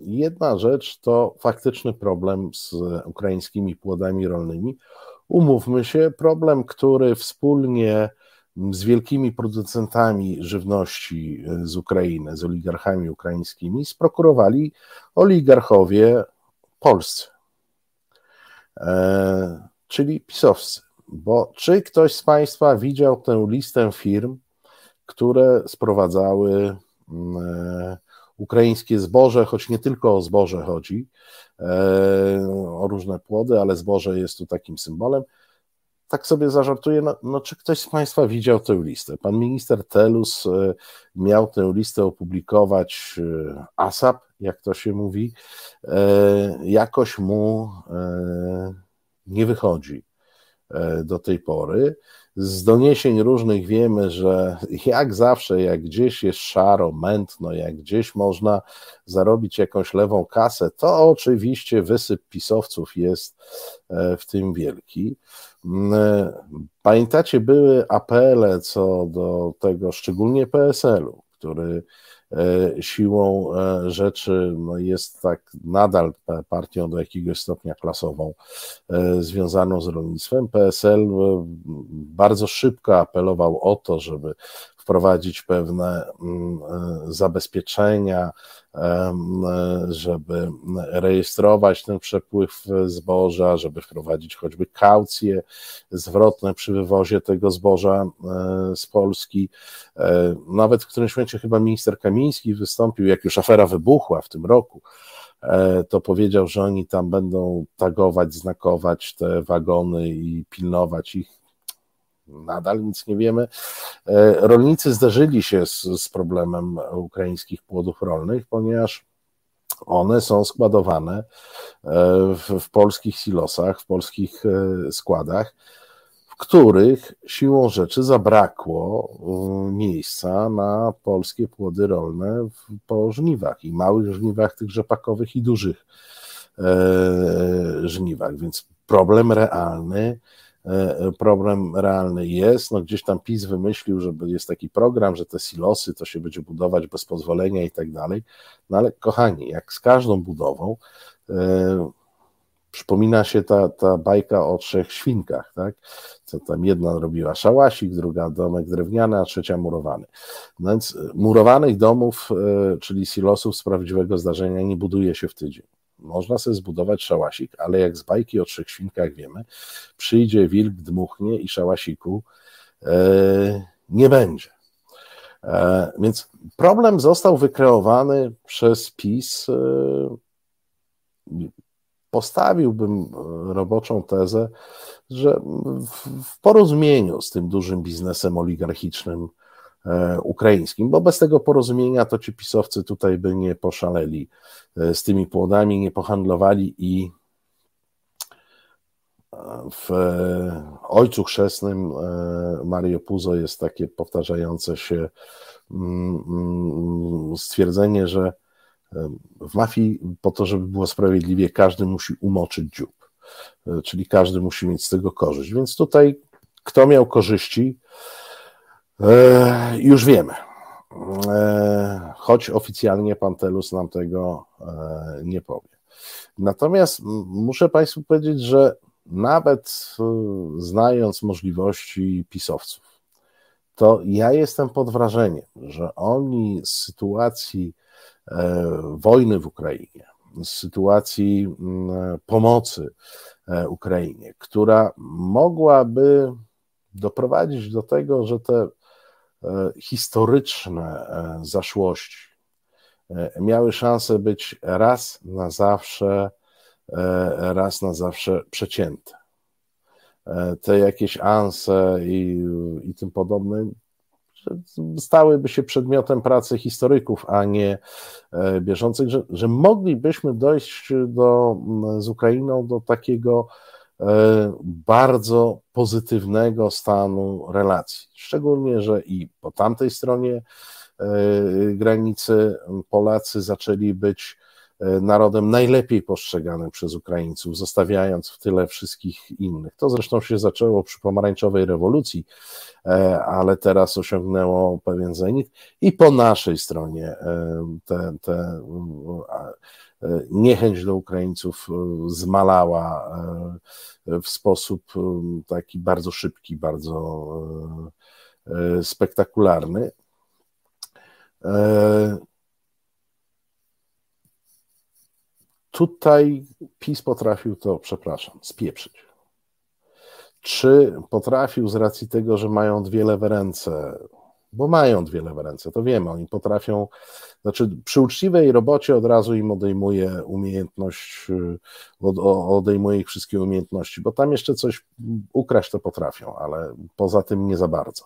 Jedna rzecz to faktyczny problem z ukraińskimi płodami rolnymi. Umówmy się, problem, który wspólnie z wielkimi producentami żywności z Ukrainy, z oligarchami ukraińskimi, sprokurowali oligarchowie polscy, e, czyli pisowscy. Bo czy ktoś z Państwa widział tę listę firm, które sprowadzały e, ukraińskie zboże, choć nie tylko o zboże chodzi, e, o różne płody, ale zboże jest tu takim symbolem. Tak sobie zażartuję, no, no, czy ktoś z Państwa widział tę listę? Pan minister Telus e, miał tę listę opublikować e, ASAP, jak to się mówi, jakoś mu nie wychodzi do tej pory. Z doniesień różnych wiemy, że jak zawsze, jak gdzieś jest szaro, mętno, jak gdzieś można zarobić jakąś lewą kasę, to oczywiście wysyp pisowców jest e, w tym wielki. Mm, e, pamiętacie, były apele co do tego, szczególnie PSL-u, który siłą e, rzeczy no jest tak nadal partią do jakiegoś stopnia klasową e, związaną z rolnictwem. PSL bardzo szybko apelował o to, żeby wprowadzić pewne mm, zabezpieczenia, żeby rejestrować ten przepływ zboża, żeby wprowadzić choćby kaucje zwrotne przy wywozie tego zboża z Polski. Nawet w którymś momencie chyba minister Kamiński wystąpił, jak już afera wybuchła w tym roku, e, to powiedział, że oni tam będą tagować, znakować te wagony i pilnować ich nadal nic nie wiemy. E, rolnicy zderzyli się z, z problemem ukraińskich płodów rolnych, ponieważ one są składowane e, w, w polskich silosach, w polskich e, składach, w których siłą rzeczy zabrakło miejsca na polskie płody rolne po żniwach i małych żniwach tych rzepakowych i dużych żniwach, więc problem realny problem realny jest. No gdzieś tam PiS wymyślił, że jest taki program, że te silosy to się będzie budować bez pozwolenia i tak dalej. No ale kochani, jak z każdą budową, e, przypomina się ta, ta bajka o trzech świnkach, tak? Co tam jedna robiła szałasik, druga domek drewniany, a trzecia murowany. No więc murowanych domów, e, czyli silosów z prawdziwego zdarzenia nie buduje się w tydzień. Można sobie zbudować szałasik, ale jak z bajki o trzech świnkach wiemy, przyjdzie wilk, dmuchnie i szałasiku e, nie będzie. E, więc problem został wykreowany przez PiS. E, postawiłbym roboczą tezę, że w porozumieniu z tym dużym biznesem oligarchicznym ukraińskim, bo bez tego porozumienia to ci pisowcy tutaj by nie poszaleli z tymi płodami, nie pohandlowali i w Ojcu Chrzestnym Mario Puzo jest takie powtarzające się mm, mm, stwierdzenie, że w mafii po to, żeby było sprawiedliwie, każdy musi umoczyć dziób, e, czyli każdy musi mieć z tego korzyść. Więc tutaj kto miał korzyści, e, już wiemy. E, choć oficjalnie pan Telus nam tego nie powie. Natomiast muszę Państwu powiedzieć, że nawet znając możliwości pisowców, to ja jestem pod wrażeniem, że oni z sytuacji E, wojny w Ukrainie, z sytuacji pomocy e, Ukrainie, która mogłaby doprowadzić do tego, że te e, historyczne zaszłości miały szansę być raz na zawsze, raz na zawsze przecięte. Te jakieś anse i, i tym podobne stałyby się przedmiotem pracy historyków, a nie e, bieżących, że, że moglibyśmy dojść do, z Ukrainą do takiego e, bardzo pozytywnego stanu relacji. Szczególnie, że i po tamtej stronie e, granicy Polacy zaczęli być E, narodem najlepiej postrzeganym przez Ukraińców, zostawiając w tyle wszystkich innych. To zresztą się zaczęło przy pomarańczowej rewolucji, e, ale teraz osiągnęło pewien zenit i po naszej stronie e, te, te niechęć do Ukraińców zmalała w sposób taki bardzo szybki, bardzo spektakularny. Tutaj PiS potrafił to, przepraszam, spieprzyć. Czy potrafił z racji tego, że mają dwie lewe ręce, bo mają dwie lewe ręce, to wiemy, oni potrafią, znaczy przy uczciwej robocie od razu im odejmuje umiejętność, odejmuje ich wszystkie umiejętności, bo tam jeszcze coś ukraść to potrafią, ale poza tym nie za bardzo.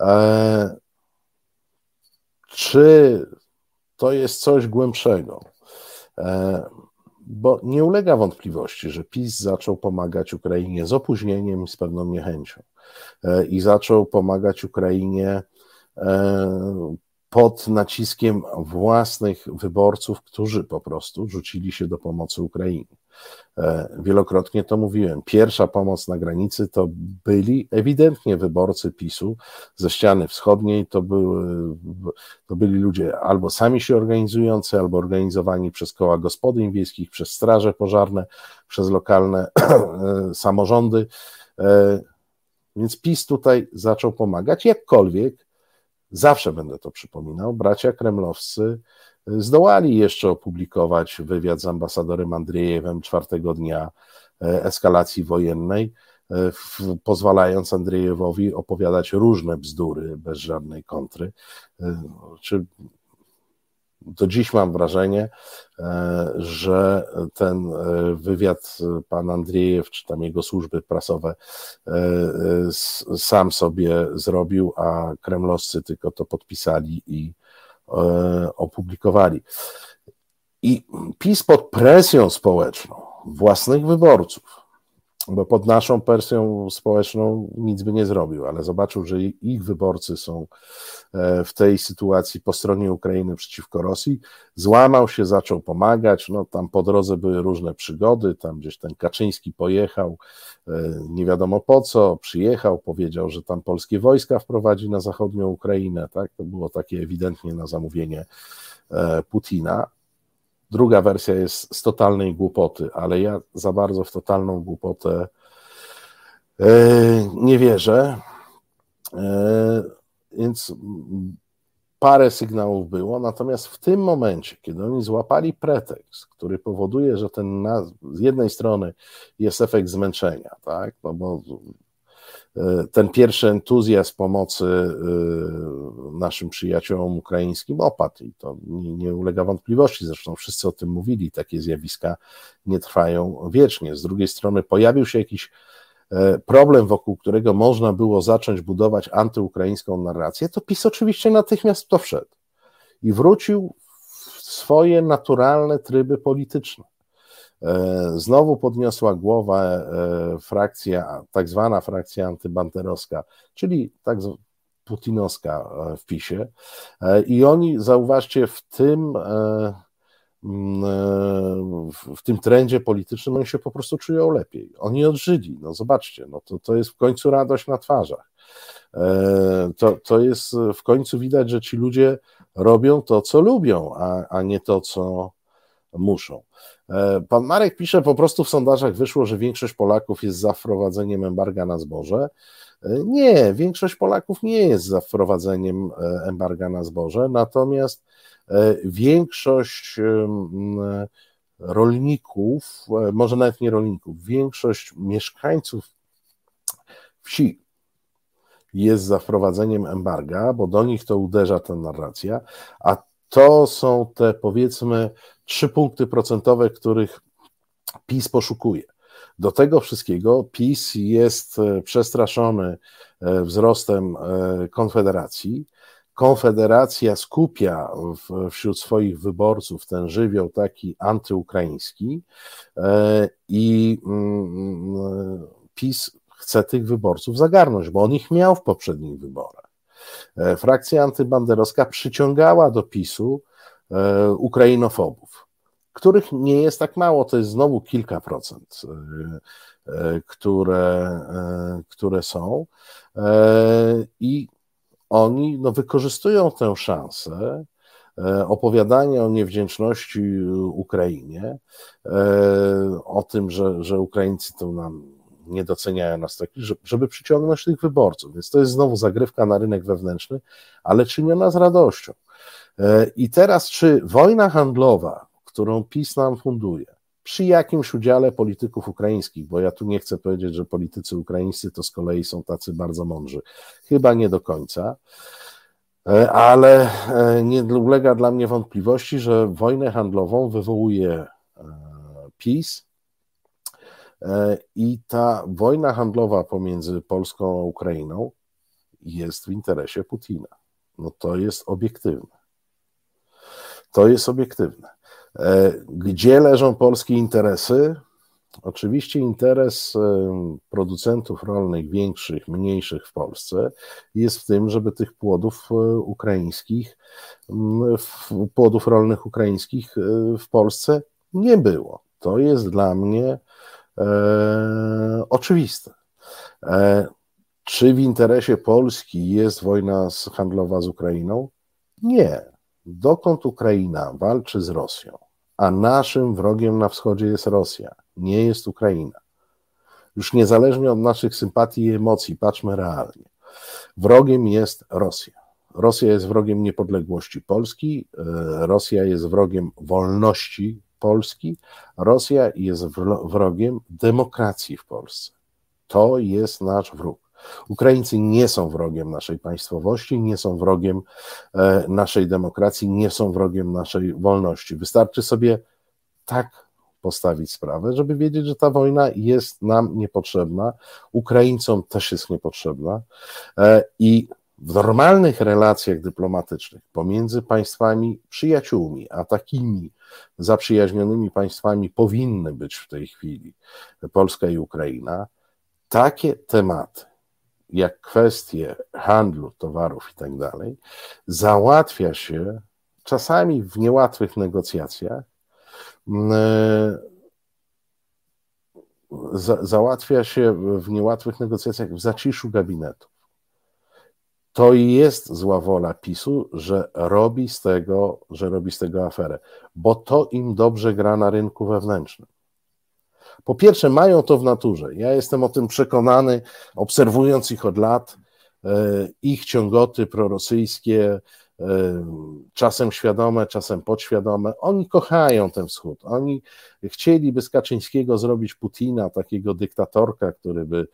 E, czy to jest coś głębszego? E, bo nie ulega wątpliwości, że PiS zaczął pomagać Ukrainie z opóźnieniem i z pewną niechęcią. E, I zaczął pomagać Ukrainie e, pod naciskiem własnych wyborców, którzy po prostu rzucili się do pomocy Ukrainie. E, wielokrotnie to mówiłem. Pierwsza pomoc na granicy to byli ewidentnie wyborcy PiSu ze ściany wschodniej. To, były, to byli ludzie albo sami się organizujący, albo organizowani przez koła gospodyń wiejskich, przez straże pożarne, przez lokalne [clears throat] samorządy. E, więc PiS tutaj zaczął pomagać, jakkolwiek, zawsze będę to przypominał, bracia kremlowscy Zdołali jeszcze opublikować wywiad z ambasadorem Andrzejewem czwartego dnia e, eskalacji wojennej, e, pozwalając Andrzejewowi opowiadać różne bzdury bez żadnej kontry. E, czy do dziś mam wrażenie, że ten wywiad pan Andrzejew, czy tam jego służby prasowe sam sobie zrobił, a kremlowscy tylko to podpisali i opublikowali. I PiS pod presją społeczną własnych wyborców, bo pod naszą presją społeczną nic by nie zrobił, ale zobaczył, że ich wyborcy są e, w tej sytuacji po stronie Ukrainy przeciwko Rosji, złamał się, zaczął pomagać, no tam po drodze były różne przygody, tam gdzieś ten Kaczyński pojechał, e, nie wiadomo po co, przyjechał, powiedział, że tam polskie wojska wprowadzi na zachodnią Ukrainę, tak, to było takie ewidentnie na zamówienie e, Putina, Druga wersja jest z totalnej głupoty, ale ja za bardzo w totalną głupotę e, nie wierzę. E, więc parę sygnałów było, natomiast w tym momencie, kiedy oni złapali pretekst, który powoduje, że ten z jednej strony jest efekt zmęczenia, tak, no bo ten pierwszy entuzjazm pomocy e, naszym przyjaciołom ukraińskim opadł i to nie, nie, ulega wątpliwości. Zresztą wszyscy o tym mówili, takie zjawiska nie trwają wiecznie. Z drugiej strony pojawił się jakiś e, problem, wokół którego można było zacząć budować antyukraińską narrację, to PiS oczywiście natychmiast to wszedł i wrócił w swoje naturalne tryby polityczne. E, znowu podniosła głowę frakcja, tak zwana frakcja antybanterowska, czyli tak putinowska w PiSie. I oni, zauważcie, w tym e, w tym trendzie politycznym oni się po prostu czują lepiej. Oni odżyli, no zobaczcie, no to, to jest w końcu radość na twarzach. E, to, to jest w końcu widać, że ci ludzie robią to, co lubią, a, a nie to, co muszą. E, pan Marek pisze, po prostu w sondażach wyszło, że większość Polaków jest za wprowadzeniem embarga na zboże. Nie, większość Polaków nie jest za wprowadzeniem embarga na zboże, natomiast E, większość rolników, e, może nawet nie rolników, większość mieszkańców wsi jest za wprowadzeniem embarga, bo do nich to uderza ta narracja, a to są te powiedzmy trzy punkty procentowe, których PiS poszukuje. Do tego wszystkiego PiS jest e, przestraszony wzrostem Konfederacji, Konfederacja skupia wśród swoich wyborców ten żywioł taki antyukraiński e, i mm, PiS chce tych wyborców zagarnąć, bo on ich miał w poprzednich wyborach. E, frakcja antybanderowska przyciągała do PiSu e, ukrainofobów, których nie jest tak mało, to jest znowu kilka procent, które, które są. I oni no, wykorzystują tę szansę e, opowiadania o niewdzięczności Ukrainie, e, o tym, że, że Ukraińcy to nam nie doceniają nas tak, żeby przyciągnąć tych wyborców. Więc to jest znowu zagrywka na rynek wewnętrzny, ale czyniona z radością. E, I teraz, czy wojna handlowa, którą PiS nam funduje, przy jakimś udziale polityków ukraińskich, bo ja tu nie chcę powiedzieć, że politycy ukraińscy to z kolei są tacy bardzo mądrzy. Chyba nie do końca, e, ale e, nie ulega dla mnie wątpliwości, że wojnę handlową wywołuje PiS i ta wojna handlowa pomiędzy Polską a Ukrainą jest w interesie Putina. No to jest obiektywne. To jest obiektywne. E, gdzie leżą polskie interesy? Oczywiście interes e, producentów rolnych, większych, mniejszych w Polsce, jest w tym, żeby tych płodów e, ukraińskich, płodów rolnych ukraińskich w Polsce nie było. To jest dla mnie e, oczywiste. E, czy w interesie Polski jest wojna handlowa z Ukrainą? Nie. Dokąd Ukraina walczy z Rosją? a naszym wrogiem na wschodzie jest Rosja, nie jest Ukraina. Już niezależnie od naszych sympatii i emocji, patrzmy realnie. Wrogiem jest Rosja. Rosja jest wrogiem niepodległości Polski, e, Rosja jest wrogiem wolności Polski, Rosja jest wrogiem demokracji w Polsce. To jest nasz wróg. Ukraińcy nie są wrogiem naszej państwowości, nie są wrogiem e, naszej demokracji, nie są wrogiem naszej wolności. Wystarczy sobie tak postawić sprawę, żeby wiedzieć, że ta wojna jest nam niepotrzebna, Ukraińcom też jest niepotrzebna e, i w normalnych relacjach dyplomatycznych pomiędzy państwami przyjaciółmi, a takimi zaprzyjaźnionymi państwami powinny być w tej chwili Polska i Ukraina, takie tematy jak kwestie handlu towarów i tak dalej, załatwia się czasami w niełatwych negocjacjach, mm, e, za, załatwia się w niełatwych negocjacjach w zaciszu gabinetów. To jest zła wola PiSu, że robi z tego, że robi z tego aferę, bo to im dobrze gra na rynku wewnętrznym. Po pierwsze, mają to w naturze. Ja jestem o tym przekonany, obserwując ich od lat, e, ich ciągoty prorosyjskie, czasem świadome, czasem podświadome. Oni kochają ten wschód. Oni chcieliby z Kaczyńskiego zrobić Putina, takiego dyktatorka, który by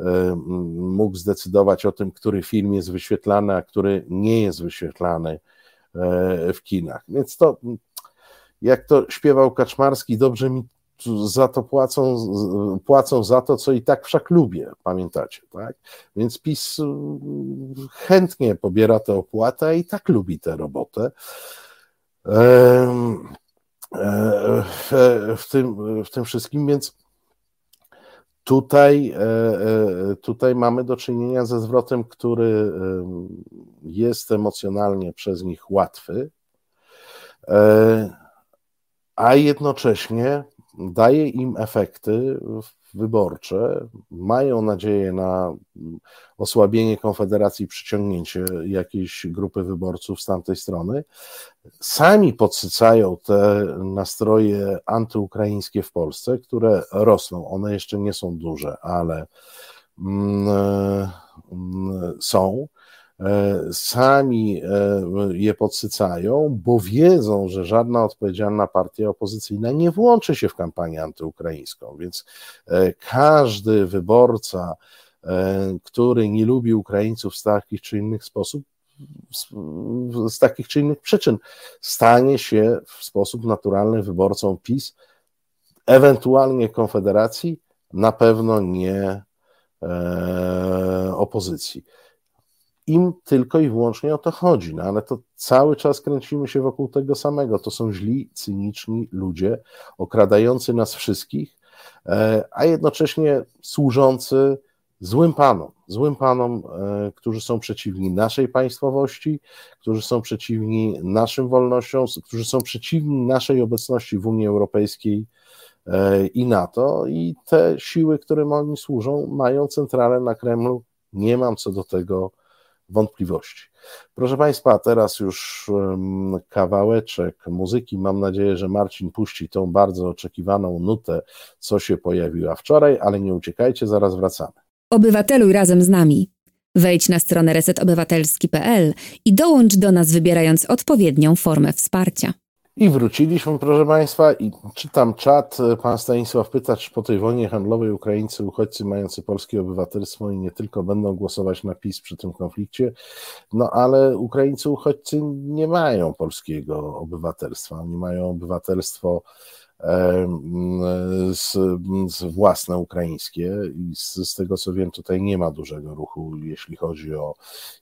e, mógł zdecydować o tym, który film jest wyświetlany, a który nie jest wyświetlany w kinach. Więc to, jak to śpiewał Kaczmarski, dobrze mi za to płacą, płacą za to, co i tak wszak lubię, pamiętacie, tak? Więc PiS chętnie pobiera tę opłatę i tak lubi tę robotę. W tym, w tym wszystkim, więc Tutaj, e, e, tutaj mamy do czynienia ze zwrotem, który jest emocjonalnie przez nich łatwy, e, a jednocześnie daje im efekty wyborcze, mają nadzieję na osłabienie Konfederacji, przyciągnięcie jakiejś grupy wyborców z tamtej strony, sami podsycają te nastroje antyukraińskie w Polsce, które rosną. One jeszcze nie są duże, ale mm, mm, są. E, sami e, je podsycają, bo wiedzą, że żadna odpowiedzialna partia opozycyjna nie włączy się w kampanię antyukraińską, więc e, każdy wyborca, który nie lubi Ukraińców z takich czy innych sposób, z takich czy innych przyczyn, stanie się w sposób naturalny wyborcą PiS, ewentualnie Konfederacji, na pewno nie opozycji im tylko i wyłącznie o to chodzi, no ale to cały czas kręcimy się wokół tego samego. To są źli, cyniczni ludzie, okradający nas wszystkich, e, a jednocześnie służący złym panom, złym panom, e, którzy są przeciwni naszej państwowości, którzy są przeciwni naszym wolnościom, którzy są przeciwni naszej obecności w Unii Europejskiej e, i NATO i te siły, którym oni służą, mają centralę na Kremlu. Nie mam co do tego wątpliwości. Proszę Państwa, teraz już kawałeczek muzyki. Mam nadzieję, że Marcin puści tą bardzo oczekiwaną nutę, co się pojawiła wczoraj, ale nie uciekajcie, zaraz wracamy. Obywateluj razem z nami. Wejdź na stronę resetobywatelski.pl i dołącz do nas wybierając odpowiednią formę wsparcia. I wróciliśmy, proszę Państwa, i czytam czat. Pan Stanisław pyta, czy po tej wojnie handlowej Ukraińcy, uchodźcy mający polskie obywatelstwo i nie tylko będą głosować na PiS przy tym konflikcie, no ale Ukraińcy, uchodźcy nie mają polskiego obywatelstwa. Oni mają obywatelstwo z, z własne ukraińskie i z, z, tego co wiem tutaj nie ma dużego ruchu, jeśli chodzi o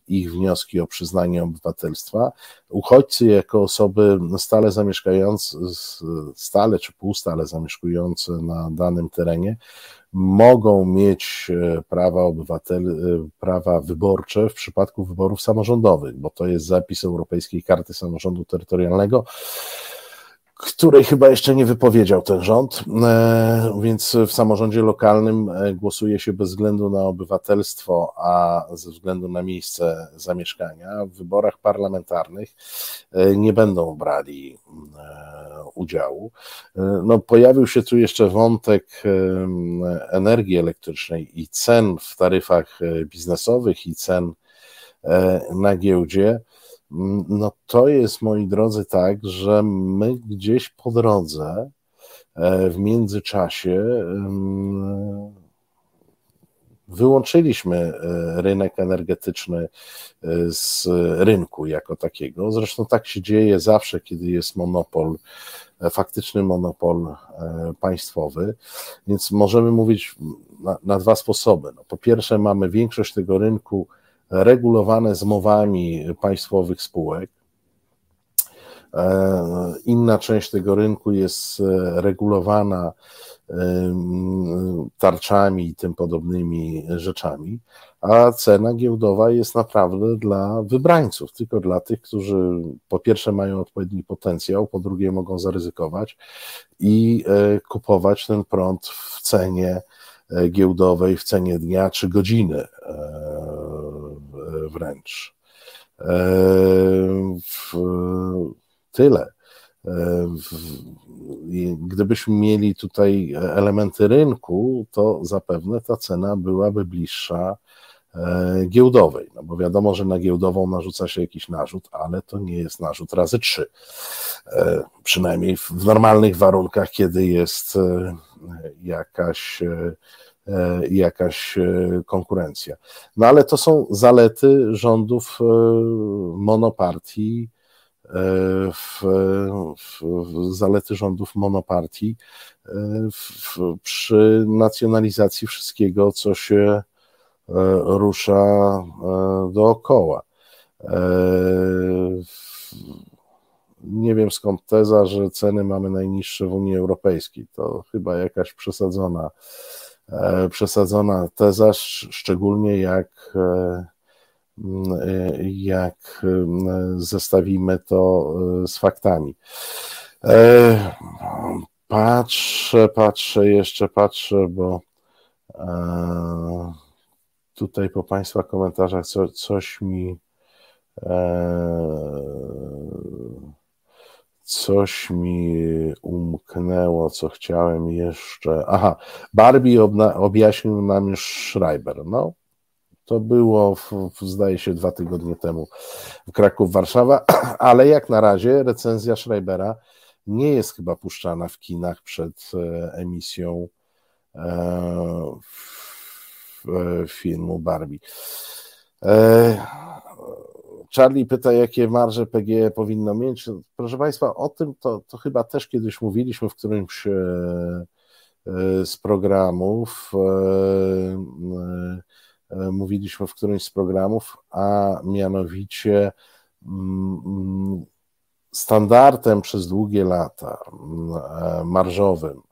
ich wnioski o przyznanie obywatelstwa. Uchodźcy jako osoby stale zamieszkające, stale czy półstale zamieszkujące na danym terenie mogą mieć e, prawa obywatel, e, prawa wyborcze w przypadku wyborów samorządowych, bo to jest zapis Europejskiej Karty Samorządu Terytorialnego której chyba jeszcze nie wypowiedział ten rząd, e, więc w samorządzie lokalnym e, głosuje się bez względu na obywatelstwo, a ze względu na miejsce zamieszkania. W wyborach parlamentarnych e, nie będą brali udziału. No, pojawił się tu jeszcze wątek energii elektrycznej i cen w taryfach biznesowych i cen na giełdzie. No to jest, moi drodzy, tak, że my gdzieś po drodze, e, w międzyczasie, wyłączyliśmy e, rynek energetyczny e, z rynku jako takiego. Zresztą tak się dzieje zawsze, kiedy jest monopol, faktyczny monopol państwowy, więc możemy mówić na, na dwa sposoby. No, po pierwsze, mamy większość tego rynku regulowane zmowami państwowych spółek. E, inna część tego rynku jest e, regulowana tarczami i tym podobnymi rzeczami, a cena giełdowa jest naprawdę dla wybrańców, tylko dla tych, którzy po pierwsze mają odpowiedni potencjał, po drugie mogą zaryzykować i e, kupować ten prąd w cenie giełdowej, w cenie dnia czy godziny wręcz. E, tyle. E, gdybyśmy mieli tutaj elementy rynku, to zapewne ta cena byłaby bliższa e, giełdowej, no bo wiadomo, że na giełdową narzuca się jakiś narzut, ale to nie jest narzut razy trzy. Przynajmniej w normalnych warunkach, kiedy jest jakaś jakaś e, konkurencja. No ale to są zalety rządów e, monopartii w, w, w zalety rządów monopartii w, przy nacjonalizacji wszystkiego, co się rusza dookoła. Nie wiem skąd teza, że ceny mamy najniższe w Unii Europejskiej. To chyba jakaś przesadzona, przesadzona teza, szczególnie jak jak zestawimy to e, z faktami. E, patrzę, patrzę, jeszcze patrzę, bo e, tutaj po Państwa komentarzach co, coś mi coś mi umknęło, co chciałem jeszcze. Aha, Barbie objaśnił nam już Schreiber. No, to było, w, w, zdaje się, dwa tygodnie temu w Kraków, Warszawa, [clears throat] ale jak na razie recenzja Schreibera nie jest chyba puszczana w kinach przed e, emisją e, filmu Barbie. E, Charlie pyta, jakie marże PGE powinno mieć. Proszę Państwa, o tym to, to chyba też kiedyś mówiliśmy w którymś z programów. E, mówiliśmy w którymś z programów, a mianowicie mm, standardem przez długie lata mm, e, marżowym e,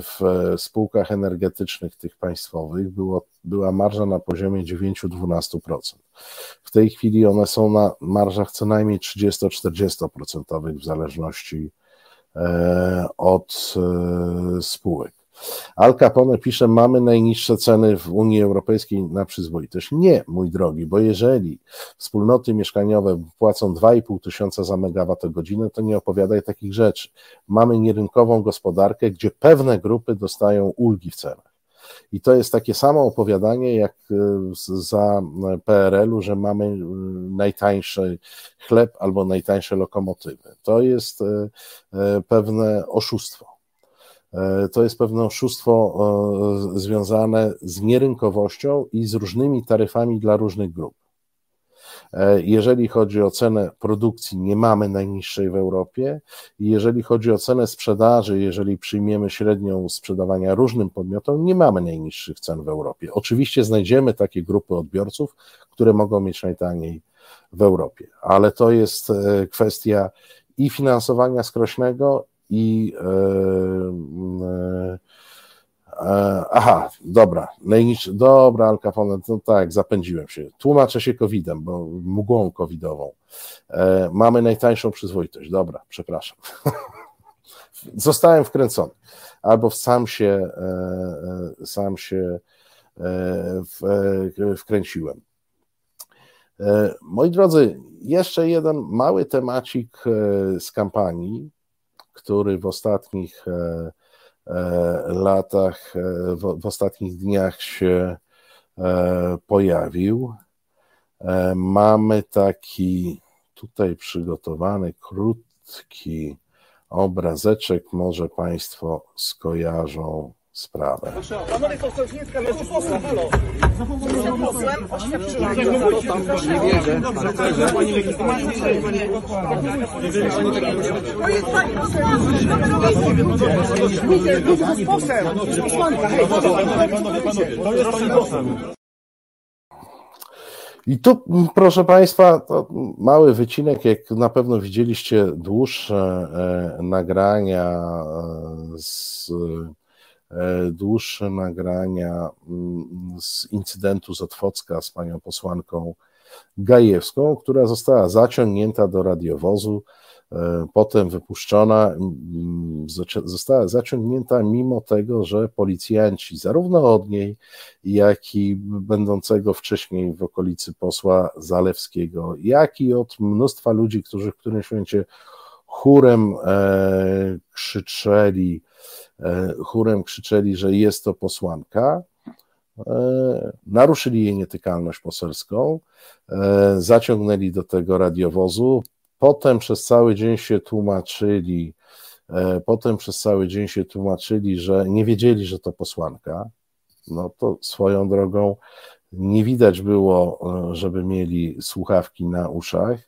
w spółkach energetycznych tych państwowych było, była marża na poziomie 9-12%. W tej chwili one są na marżach co najmniej 30-40% w zależności od spółek. Al Capone pisze, mamy najniższe ceny w Unii Europejskiej na przyzwoitość. Nie, mój drogi, bo jeżeli wspólnoty mieszkaniowe płacą 2,5 tysiąca za megawattogodzinę, to nie opowiadaj takich rzeczy. Mamy nierynkową gospodarkę, gdzie pewne grupy dostają ulgi w cenach. I to jest takie samo opowiadanie jak e, za PRL-u, że mamy e, najtańszy chleb albo najtańsze lokomotywy. To jest pewne oszustwo. E, to jest pewne oszustwo e, związane z nierynkowością i z różnymi taryfami dla różnych grup. E, jeżeli chodzi o cenę produkcji, nie mamy najniższej w Europie. Jeżeli chodzi o cenę sprzedaży, jeżeli przyjmiemy średnią sprzedawania różnym podmiotom, nie mamy najniższych cen w Europie. Oczywiście znajdziemy takie grupy odbiorców, które mogą mieć najtaniej w Europie, ale to jest kwestia i finansowania skrośnego, i e, e, e, aha, dobra, najniższy, dobra, Al Capone, no tak, zapędziłem się. Tłumaczę się COVID-em, bo mgłą covidową. Mamy najtańszą przyzwoitość, dobra, przepraszam. [laughs] Zostałem wkręcony. Albo sam się, sam się wkręciłem. Moi drodzy, jeszcze jeden mały temacik z kampanii, który w ostatnich e, e, latach, e, w, w ostatnich dniach się pojawił. Mamy taki tutaj przygotowany krótki obrazeczek, może Państwo skojarzą sprawę. I tu, proszę Państwa, mały wycinek, jak na pewno widzieliście dłuższe e, nagrania e, z dłuższe nagrania mm, z incydentu z Otwocka z panią posłanką Gajewską, która została zaciągnięta do radiowozu, e, potem wypuszczona, mm, została zaciągnięta mimo tego, że policjanci zarówno od niej, jak i będącego wcześniej w okolicy posła Zalewskiego, jak i od mnóstwa ludzi, którzy w którymś momencie chórem e, krzyczeli, E, chórem krzyczeli, że jest to posłanka, e, naruszyli jej nietykalność poselską, e, zaciągnęli do tego radiowozu, potem przez cały dzień się tłumaczyli, potem przez cały dzień się tłumaczyli, że nie wiedzieli, że to posłanka, no to swoją drogą Nie widać było, żeby mieli słuchawki na uszach,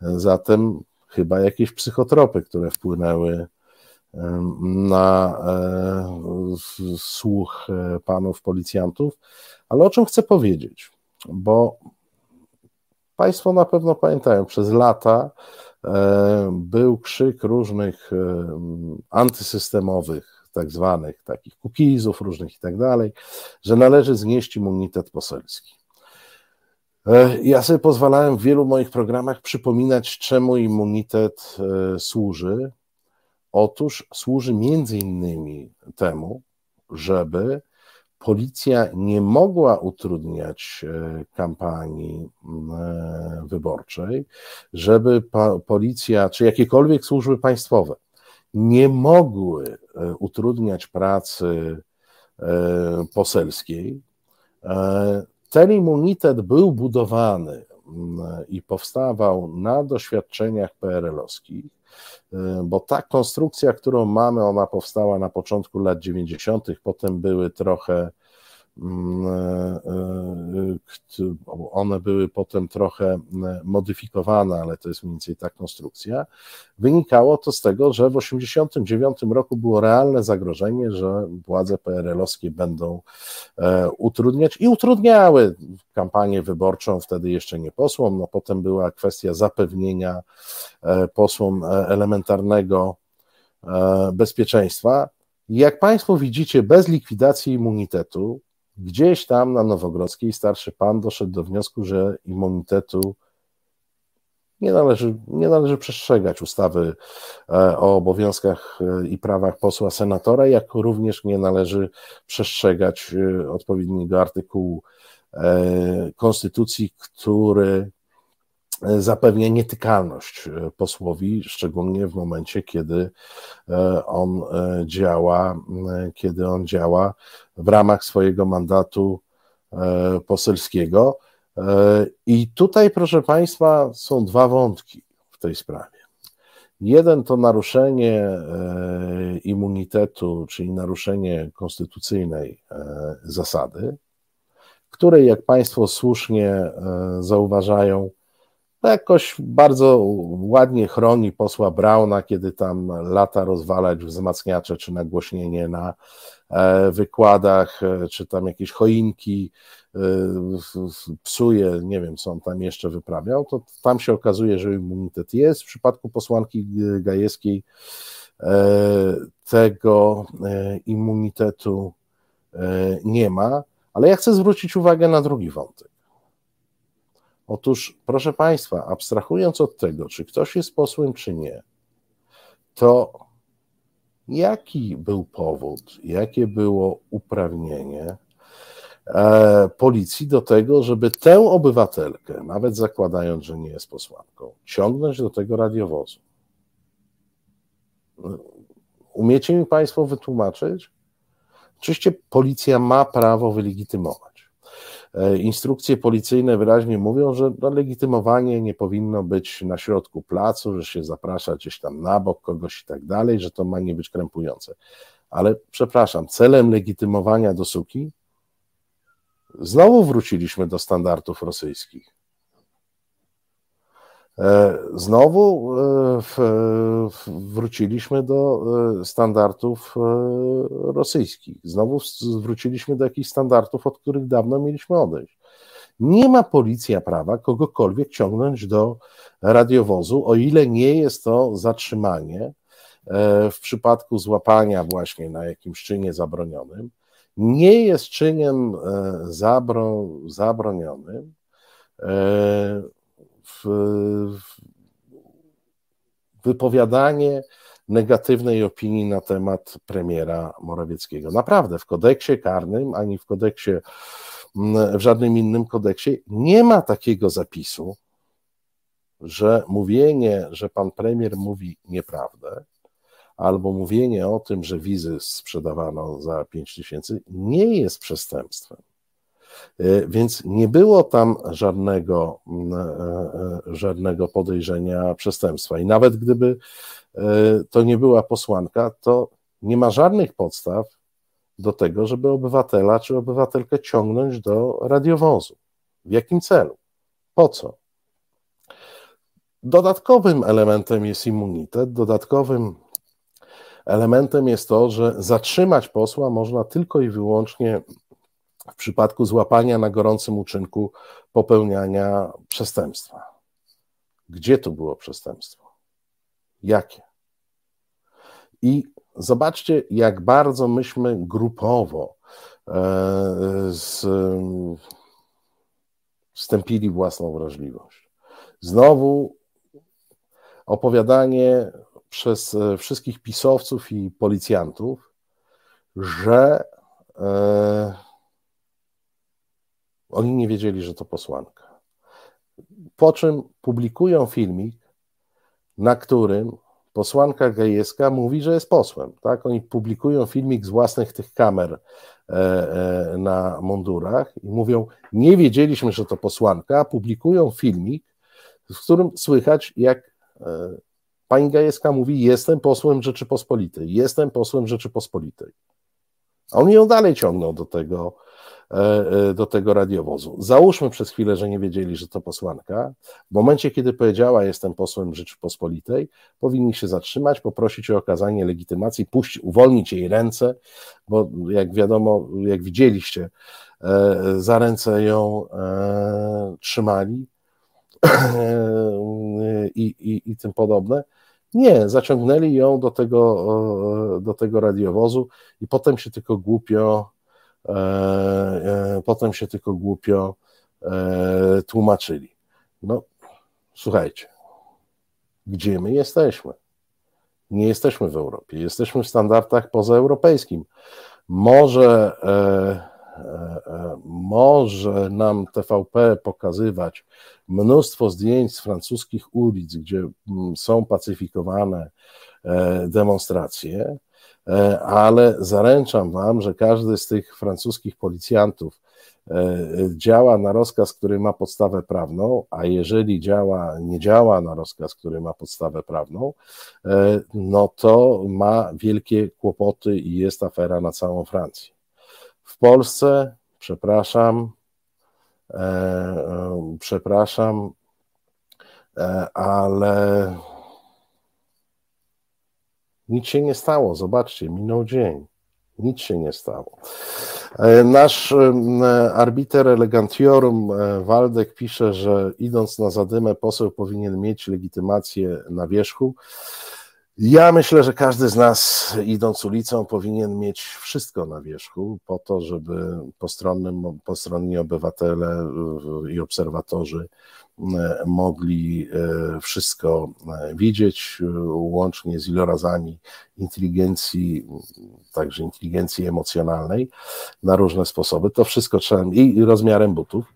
zatem chyba jakieś psychotropy, które wpłynęły na słuch panów policjantów. Ale o czym chcę powiedzieć? Bo Państwo na pewno pamiętają, przez lata był krzyk różnych antysystemowych, tak zwanych takich kukizów różnych i tak dalej, że należy znieść immunitet poselski. Ja sobie pozwalałem w wielu moich programach przypominać, czemu immunitet służy. Otóż służy między innymi temu, żeby policja nie mogła utrudniać e, kampanii e, wyborczej, żeby policja czy jakiekolwiek służby państwowe nie mogły e, utrudniać pracy poselskiej. Ten immunitet był budowany i powstawał na doświadczeniach PRL-owskich, bo ta konstrukcja, którą mamy, ona powstała na początku lat 90., potem były trochę one były potem trochę modyfikowane, ale to jest mniej więcej ta konstrukcja. Wynikało to z tego, że w 1989 roku było realne zagrożenie, że władze PRL-owskie będą e, utrudniać i utrudniały kampanię wyborczą, wtedy jeszcze nie posłom. No potem była kwestia zapewnienia posłom elementarnego bezpieczeństwa. Jak Państwo widzicie, bez likwidacji immunitetu, Gdzieś tam na Nowogrodzkiej starszy pan doszedł do wniosku, że immunitetu nie należy, nie należy przestrzegać ustawy e, o obowiązkach e, i prawach posła senatora, jak również nie należy przestrzegać e, odpowiedniego artykułu Konstytucji, który zapewnia nietykalność posłowi, szczególnie w momencie, kiedy on działa, kiedy on działa w ramach swojego mandatu e, poselskiego. E, I tutaj, proszę Państwa, są dwa wątki w tej sprawie. Jeden to naruszenie e, immunitetu, czyli naruszenie konstytucyjnej zasady, której, jak Państwo słusznie zauważają, jakoś bardzo ładnie chroni posła Brauna, kiedy tam lata rozwalać wzmacniacze czy nagłośnienie na E, wykładach, e, czy tam jakieś choinki e, psuje, nie wiem, co on tam jeszcze wyprawiał, to tam się okazuje, że immunitet jest. W przypadku posłanki Gajewskiej tego immunitetu nie ma, ale ja chcę zwrócić uwagę na drugi wątek. Otóż, proszę Państwa, abstrahując od tego, czy ktoś jest posłem, czy nie, to Jaki był powód, jakie było uprawnienie e, policji do tego, żeby tę obywatelkę, nawet zakładając, że nie jest posłanką, ciągnąć do tego radiowozu? Umiecie mi Państwo wytłumaczyć? Oczywiście policja ma prawo wylegitymować. E, instrukcje policyjne wyraźnie mówią, że no, legitymowanie nie powinno być na środku placu, że się zaprasza gdzieś tam na bok kogoś i tak dalej, że to ma nie być krępujące. Ale przepraszam, celem legitymowania do suki znowu wróciliśmy do standardów rosyjskich. E, znowu e, wróciliśmy do e, standardów rosyjskich. Znowu wróciliśmy do jakichś standardów, od których dawno mieliśmy odejść. Nie ma policja prawa kogokolwiek ciągnąć do radiowozu, o ile nie jest to zatrzymanie w przypadku złapania właśnie na jakimś czynie zabronionym. Nie jest czyniem zabro, zabronionym wypowiadanie negatywnej opinii na temat premiera Morawieckiego. Naprawdę w kodeksie karnym ani w kodeksie, w żadnym innym kodeksie nie ma takiego zapisu, że mówienie, że pan premier mówi nieprawdę, albo mówienie o tym, że wizy sprzedawano za 5 tysięcy, nie jest przestępstwem. E, więc nie było tam żadnego, e, e, żadnego podejrzenia przestępstwa. I nawet gdyby to nie była posłanka, to nie ma żadnych podstaw do tego, żeby obywatela czy obywatelkę ciągnąć do radiowozu. W jakim celu? Po co? Dodatkowym elementem jest immunitet, dodatkowym elementem jest to, że zatrzymać posła można tylko i wyłącznie w przypadku złapania na gorącym uczynku popełniania przestępstwa. Gdzie tu było przestępstwo? Jakie? I zobaczcie, jak bardzo myśmy grupowo e, stępili własną wrażliwość. Znowu opowiadanie przez e, wszystkich pisowców i policjantów, że e, oni nie wiedzieli, że to posłanka. Po czym publikują filmik, na którym posłanka gejewska mówi, że jest posłem. Tak? Oni publikują filmik z własnych tych kamer e, e, na mundurach i mówią, nie wiedzieliśmy, że to posłanka, a publikują filmik, w którym słychać, jak e, pani Gajewska mówi, jestem posłem Rzeczypospolitej, jestem posłem Rzeczypospolitej. A oni ją dalej ciągną do tego, do tego radiowozu. Załóżmy przez chwilę, że nie wiedzieli, że to posłanka. W momencie, kiedy powiedziała, jestem posłem Rzeczypospolitej, powinni się zatrzymać, poprosić o okazanie legitymacji, puść, uwolnić jej ręce, bo jak wiadomo, jak widzieliście, e, za ręce ją trzymali [clears throat] i, i, i tym podobne. Nie, zaciągnęli ją do tego, do tego radiowozu i potem się tylko głupio E, e, potem się tylko głupio e, tłumaczyli. No, słuchajcie, gdzie my jesteśmy? Nie jesteśmy w Europie, jesteśmy w standardach pozaeuropejskim. Może, może nam TVP pokazywać mnóstwo zdjęć z francuskich ulic, gdzie mm, są pacyfikowane demonstracje, E, ale zaręczam Wam, że każdy z tych francuskich policjantów e, działa na rozkaz, który ma podstawę prawną, a jeżeli działa, nie działa na rozkaz, który ma podstawę prawną, e, no to ma wielkie kłopoty i jest afera na całą Francję. W Polsce, przepraszam, przepraszam, ale nic się nie stało, zobaczcie, minął dzień. Nic się nie stało. E, nasz arbiter elegantiorum e, Waldek pisze, że idąc na zadymę, poseł powinien mieć legitymację na wierzchu. Ja myślę, że każdy z nas, idąc ulicą, powinien mieć wszystko na wierzchu, po to, żeby postronni obywatele i obserwatorzy mogli e, wszystko e, widzieć, łącznie z ilorazami inteligencji, także inteligencji emocjonalnej na różne sposoby. To wszystko trzeba, i rozmiarem butów,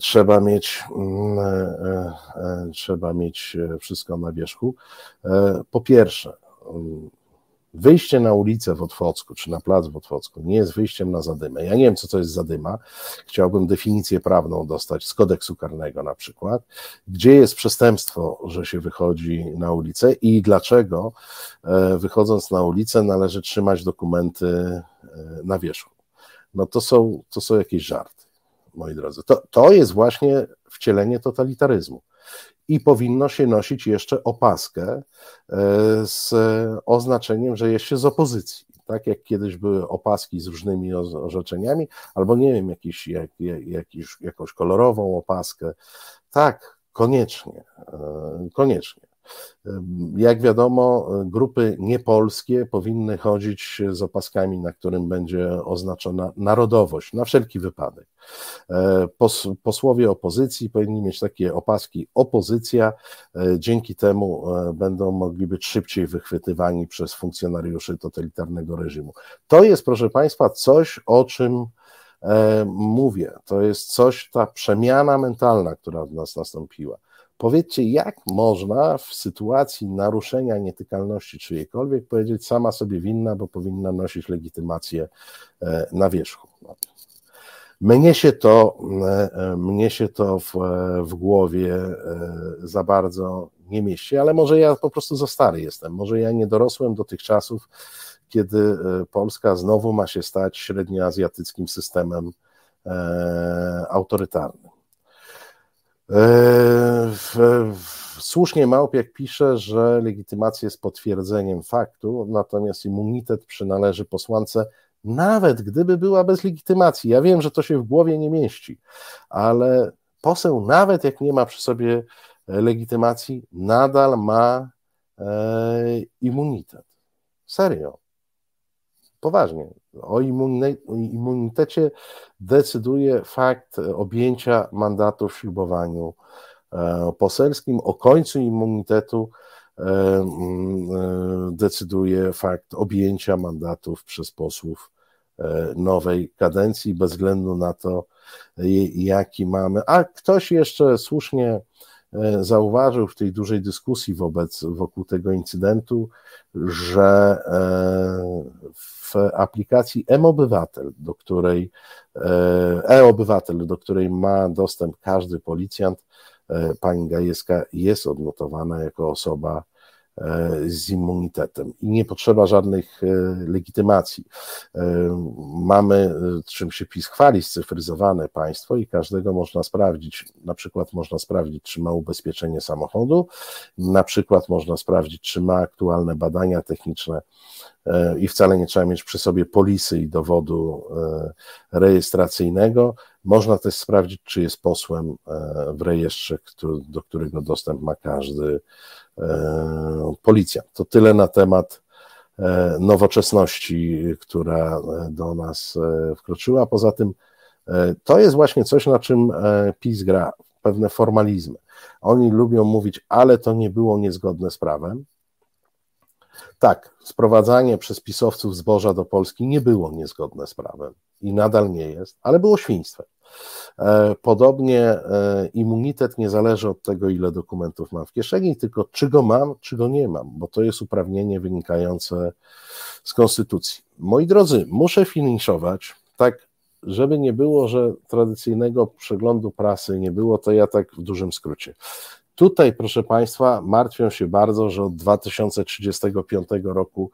trzeba mieć, mm, trzeba mieć wszystko na wierzchu. Po pierwsze, Wyjście na ulicę w Otwocku, czy na plac w Otwocku nie jest wyjściem na zadymę. Ja nie wiem, co to jest zadyma. Chciałbym definicję prawną dostać z kodeksu karnego na przykład. Gdzie jest przestępstwo, że się wychodzi na ulicę i dlaczego e, wychodząc na ulicę należy trzymać dokumenty e, na wierzchu. No to są, to są jakieś żarty, moi drodzy. To, to jest właśnie wcielenie totalitaryzmu i powinno się nosić jeszcze opaskę e, z oznaczeniem, że jest się z opozycji. Tak jak kiedyś były opaski z różnymi orzeczeniami, albo nie wiem, jakiś, jak, jakiś, jakąś kolorową opaskę. Tak, koniecznie, e, koniecznie. Jak wiadomo, grupy niepolskie powinny chodzić z opaskami, na którym będzie oznaczona narodowość, na wszelki wypadek. E, pos, posłowie opozycji powinni mieć takie opaski opozycja, e, dzięki temu e, będą mogli być szybciej wychwytywani przez funkcjonariuszy totalitarnego reżimu. To jest, proszę Państwa, coś, o czym mówię. To jest coś, ta przemiana mentalna, która w nas nastąpiła. Powiedzcie, jak można w sytuacji naruszenia nietykalności czyjejkolwiek powiedzieć sama sobie winna, bo powinna nosić legitymację e, na wierzchu. Mnie się to, e, e, mnie się to w, w głowie za bardzo nie mieści, ale może ja po prostu za stary jestem, może ja nie dorosłem do tych czasów, kiedy Polska znowu ma się stać średnioazjatyckim systemem e, autorytarnym. Słusznie Małpiak pisze, że legitymacja jest potwierdzeniem faktu, natomiast immunitet przynależy posłance, nawet gdyby była bez legitymacji. Ja wiem, że to się w głowie nie mieści, ale poseł, nawet jak nie ma przy sobie legitymacji, nadal ma e, immunitet. Serio. Poważnie. O immunitecie decyduje fakt objęcia mandatu w ślubowaniu e, poselskim. O końcu immunitetu e, mm, decyduje fakt objęcia mandatów przez posłów nowej kadencji, bez względu na to, jaki mamy. A ktoś jeszcze słusznie e, zauważył w tej dużej dyskusji wobec, wokół tego incydentu, że e, w aplikacji e-obywatel, do której e, e-obywatel, do której ma dostęp każdy policjant, pani Gajewska jest odnotowana jako osoba E, z immunitetem i nie potrzeba żadnych e, legitymacji. E, mamy, czym się PiS chwali, scyfryzowane państwo i każdego można sprawdzić. Na przykład można sprawdzić, czy ma ubezpieczenie samochodu, na przykład można sprawdzić, czy ma aktualne badania techniczne i wcale nie trzeba mieć przy sobie polisy i dowodu rejestracyjnego. Można też sprawdzić, czy jest posłem w rejestrze, do którego dostęp ma każdy E, policja. To tyle na temat e, nowoczesności, która do nas e, wkroczyła. Poza tym to jest właśnie coś, na czym PiS gra, pewne formalizmy. Oni lubią mówić, ale to nie było niezgodne z prawem. Tak, sprowadzanie przez pisowców zboża do Polski nie było niezgodne z prawem i nadal nie jest, ale było świństwem. E, podobnie e, immunitet nie zależy od tego, ile dokumentów mam w kieszeni, tylko czy go mam, czy go nie mam, bo to jest uprawnienie wynikające z konstytucji. Moi drodzy, muszę finiszować, tak, żeby nie było, że tradycyjnego przeglądu prasy nie było, to ja tak w dużym skrócie. Tutaj, proszę Państwa, martwią się bardzo, że od 2035 roku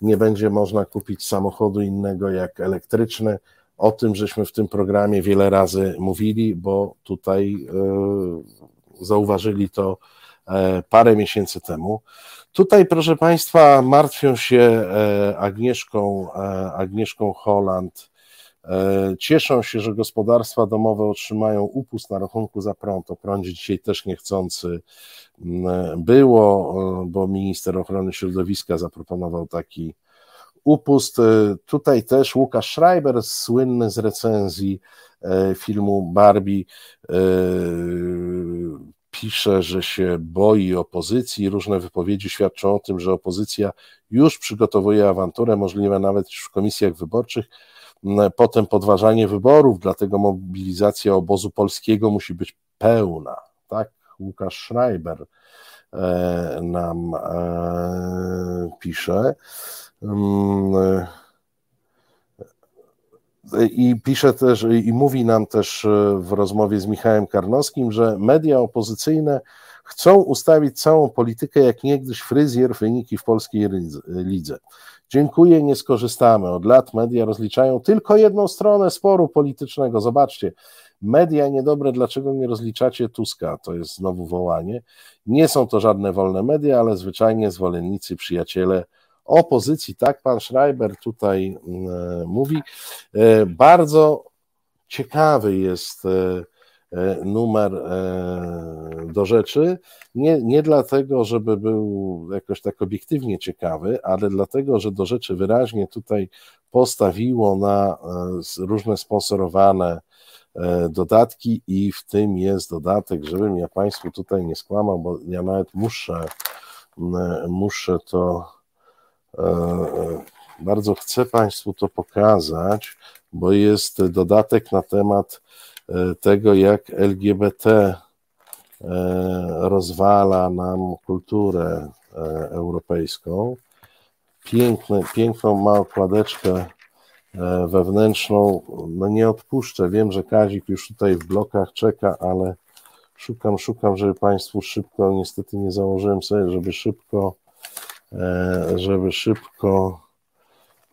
nie będzie można kupić samochodu innego jak elektryczny. O tym żeśmy w tym programie wiele razy mówili, bo tutaj e, zauważyli to e, parę miesięcy temu. Tutaj, proszę Państwa, martwią się e, Agnieszką, Agnieszką Holland. Cieszą się, że gospodarstwa domowe otrzymają upust na rachunku za prąd. O prądzie dzisiaj też niechcący było, bo minister ochrony środowiska zaproponował taki upust. E, tutaj też Łukasz Schreiber, słynny z recenzji e, filmu Barbie, e, pisze, że się boi opozycji. Różne wypowiedzi świadczą o tym, że opozycja już przygotowuje awanturę, możliwe nawet w komisjach wyborczych. Potem podważanie wyborów, dlatego mobilizacja obozu polskiego musi być pełna. Tak, Łukasz Schreiber nam pisze. E, I pisze też, i mówi nam też e, w rozmowie z Michałem Karnowskim, że media opozycyjne chcą ustawić całą politykę jak niegdyś fryzjer wyniki w polskiej lidze. Dziękuję, nie skorzystamy. Od lat media rozliczają tylko jedną stronę sporu politycznego. Zobaczcie, media niedobre, dlaczego nie rozliczacie Tuska? To jest znowu wołanie. Nie są to żadne wolne media, ale zwyczajnie zwolennicy, przyjaciele opozycji, tak pan Schreiber tutaj mm, mówi. E, bardzo ciekawy jest e, e, numer do rzeczy. Nie, nie dlatego, żeby był jakoś tak obiektywnie ciekawy, ale dlatego, że do rzeczy wyraźnie tutaj postawiło na różne sponsorowane dodatki i w tym jest dodatek, żebym ja Państwu tutaj nie skłamał, bo ja nawet muszę, muszę to E, e, bardzo chcę Państwu to pokazać, bo jest dodatek na temat e, tego, jak LGBT rozwala nam kulturę europejską. Piękny, piękną ma okładeczkę wewnętrzną. No nie odpuszczę. Wiem, że Kazik już tutaj w blokach czeka, ale szukam, szukam, żeby Państwu szybko, niestety nie założyłem sobie, żeby szybko E, żeby szybko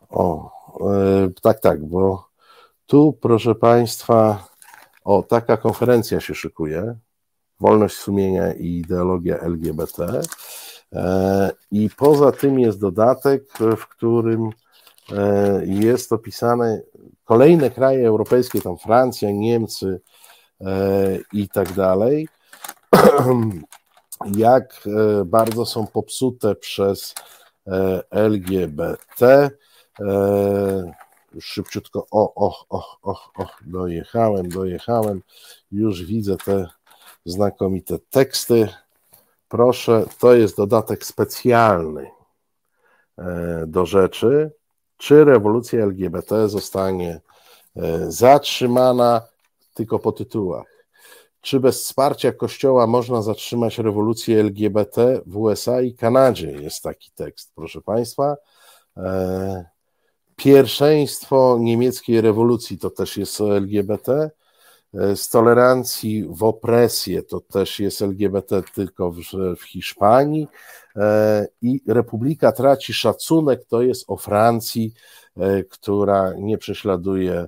O, e, tak, tak, bo tu, proszę Państwa, o, taka konferencja się szykuje. Wolność sumienia i ideologia LGBT. E, I poza tym jest dodatek, w którym e, jest opisane kolejne kraje europejskie, tam Francja, Niemcy i tak dalej, [clears throat] jak bardzo są popsute przez LGBT E, szybciutko, o, o, o, o, o, dojechałem, dojechałem, już widzę te znakomite teksty. Proszę, to jest dodatek specjalny e, do rzeczy. Czy rewolucja LGBT zostanie e, zatrzymana tylko po tytułach? Czy bez wsparcia Kościoła można zatrzymać rewolucję LGBT w USA i Kanadzie? Jest taki tekst, proszę Państwa pierwszeństwo niemieckiej rewolucji to też jest LGBT, e, z tolerancji w opresję to też jest LGBT tylko w, w Hiszpanii e, i Republika traci szacunek to jest o Francji, e, która nie prześladuje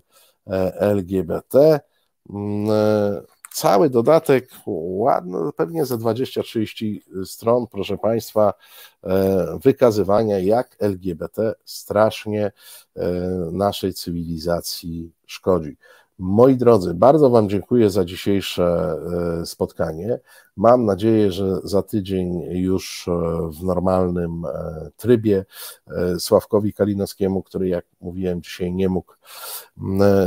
LGBT. Cały dodatek, pewnie ze 20-30 stron, proszę Państwa, e, wykazywania, jak LGBT strasznie e, naszej cywilizacji szkodzi. Moi drodzy, bardzo Wam dziękuję za dzisiejsze e, spotkanie. Mam nadzieję, że za tydzień już e, w normalnym e, trybie Sławkowi Kalinowskiemu, który, jak mówiłem, dzisiaj nie mógł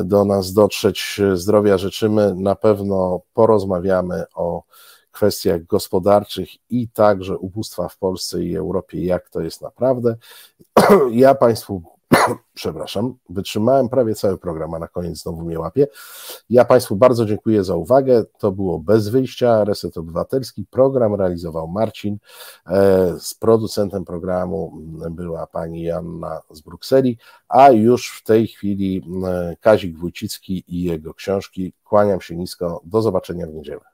do nas dotrzeć, zdrowia życzymy. Na pewno porozmawiamy o kwestiach gospodarczych i także ubóstwa w Polsce i Europie, jak to jest naprawdę. [clears throat] Ja Państwu przepraszam, wytrzymałem prawie cały program, a na koniec znowu mnie łapie. Ja Państwu bardzo dziękuję za uwagę. To było Bez Wyjścia, Reset Obywatelski. Program realizował Marcin. E, z producentem programu była pani Janna z Brukseli, a już w tej chwili e, Kazik Wójcicki i jego książki. Kłaniam się nisko. Do zobaczenia w niedzielę.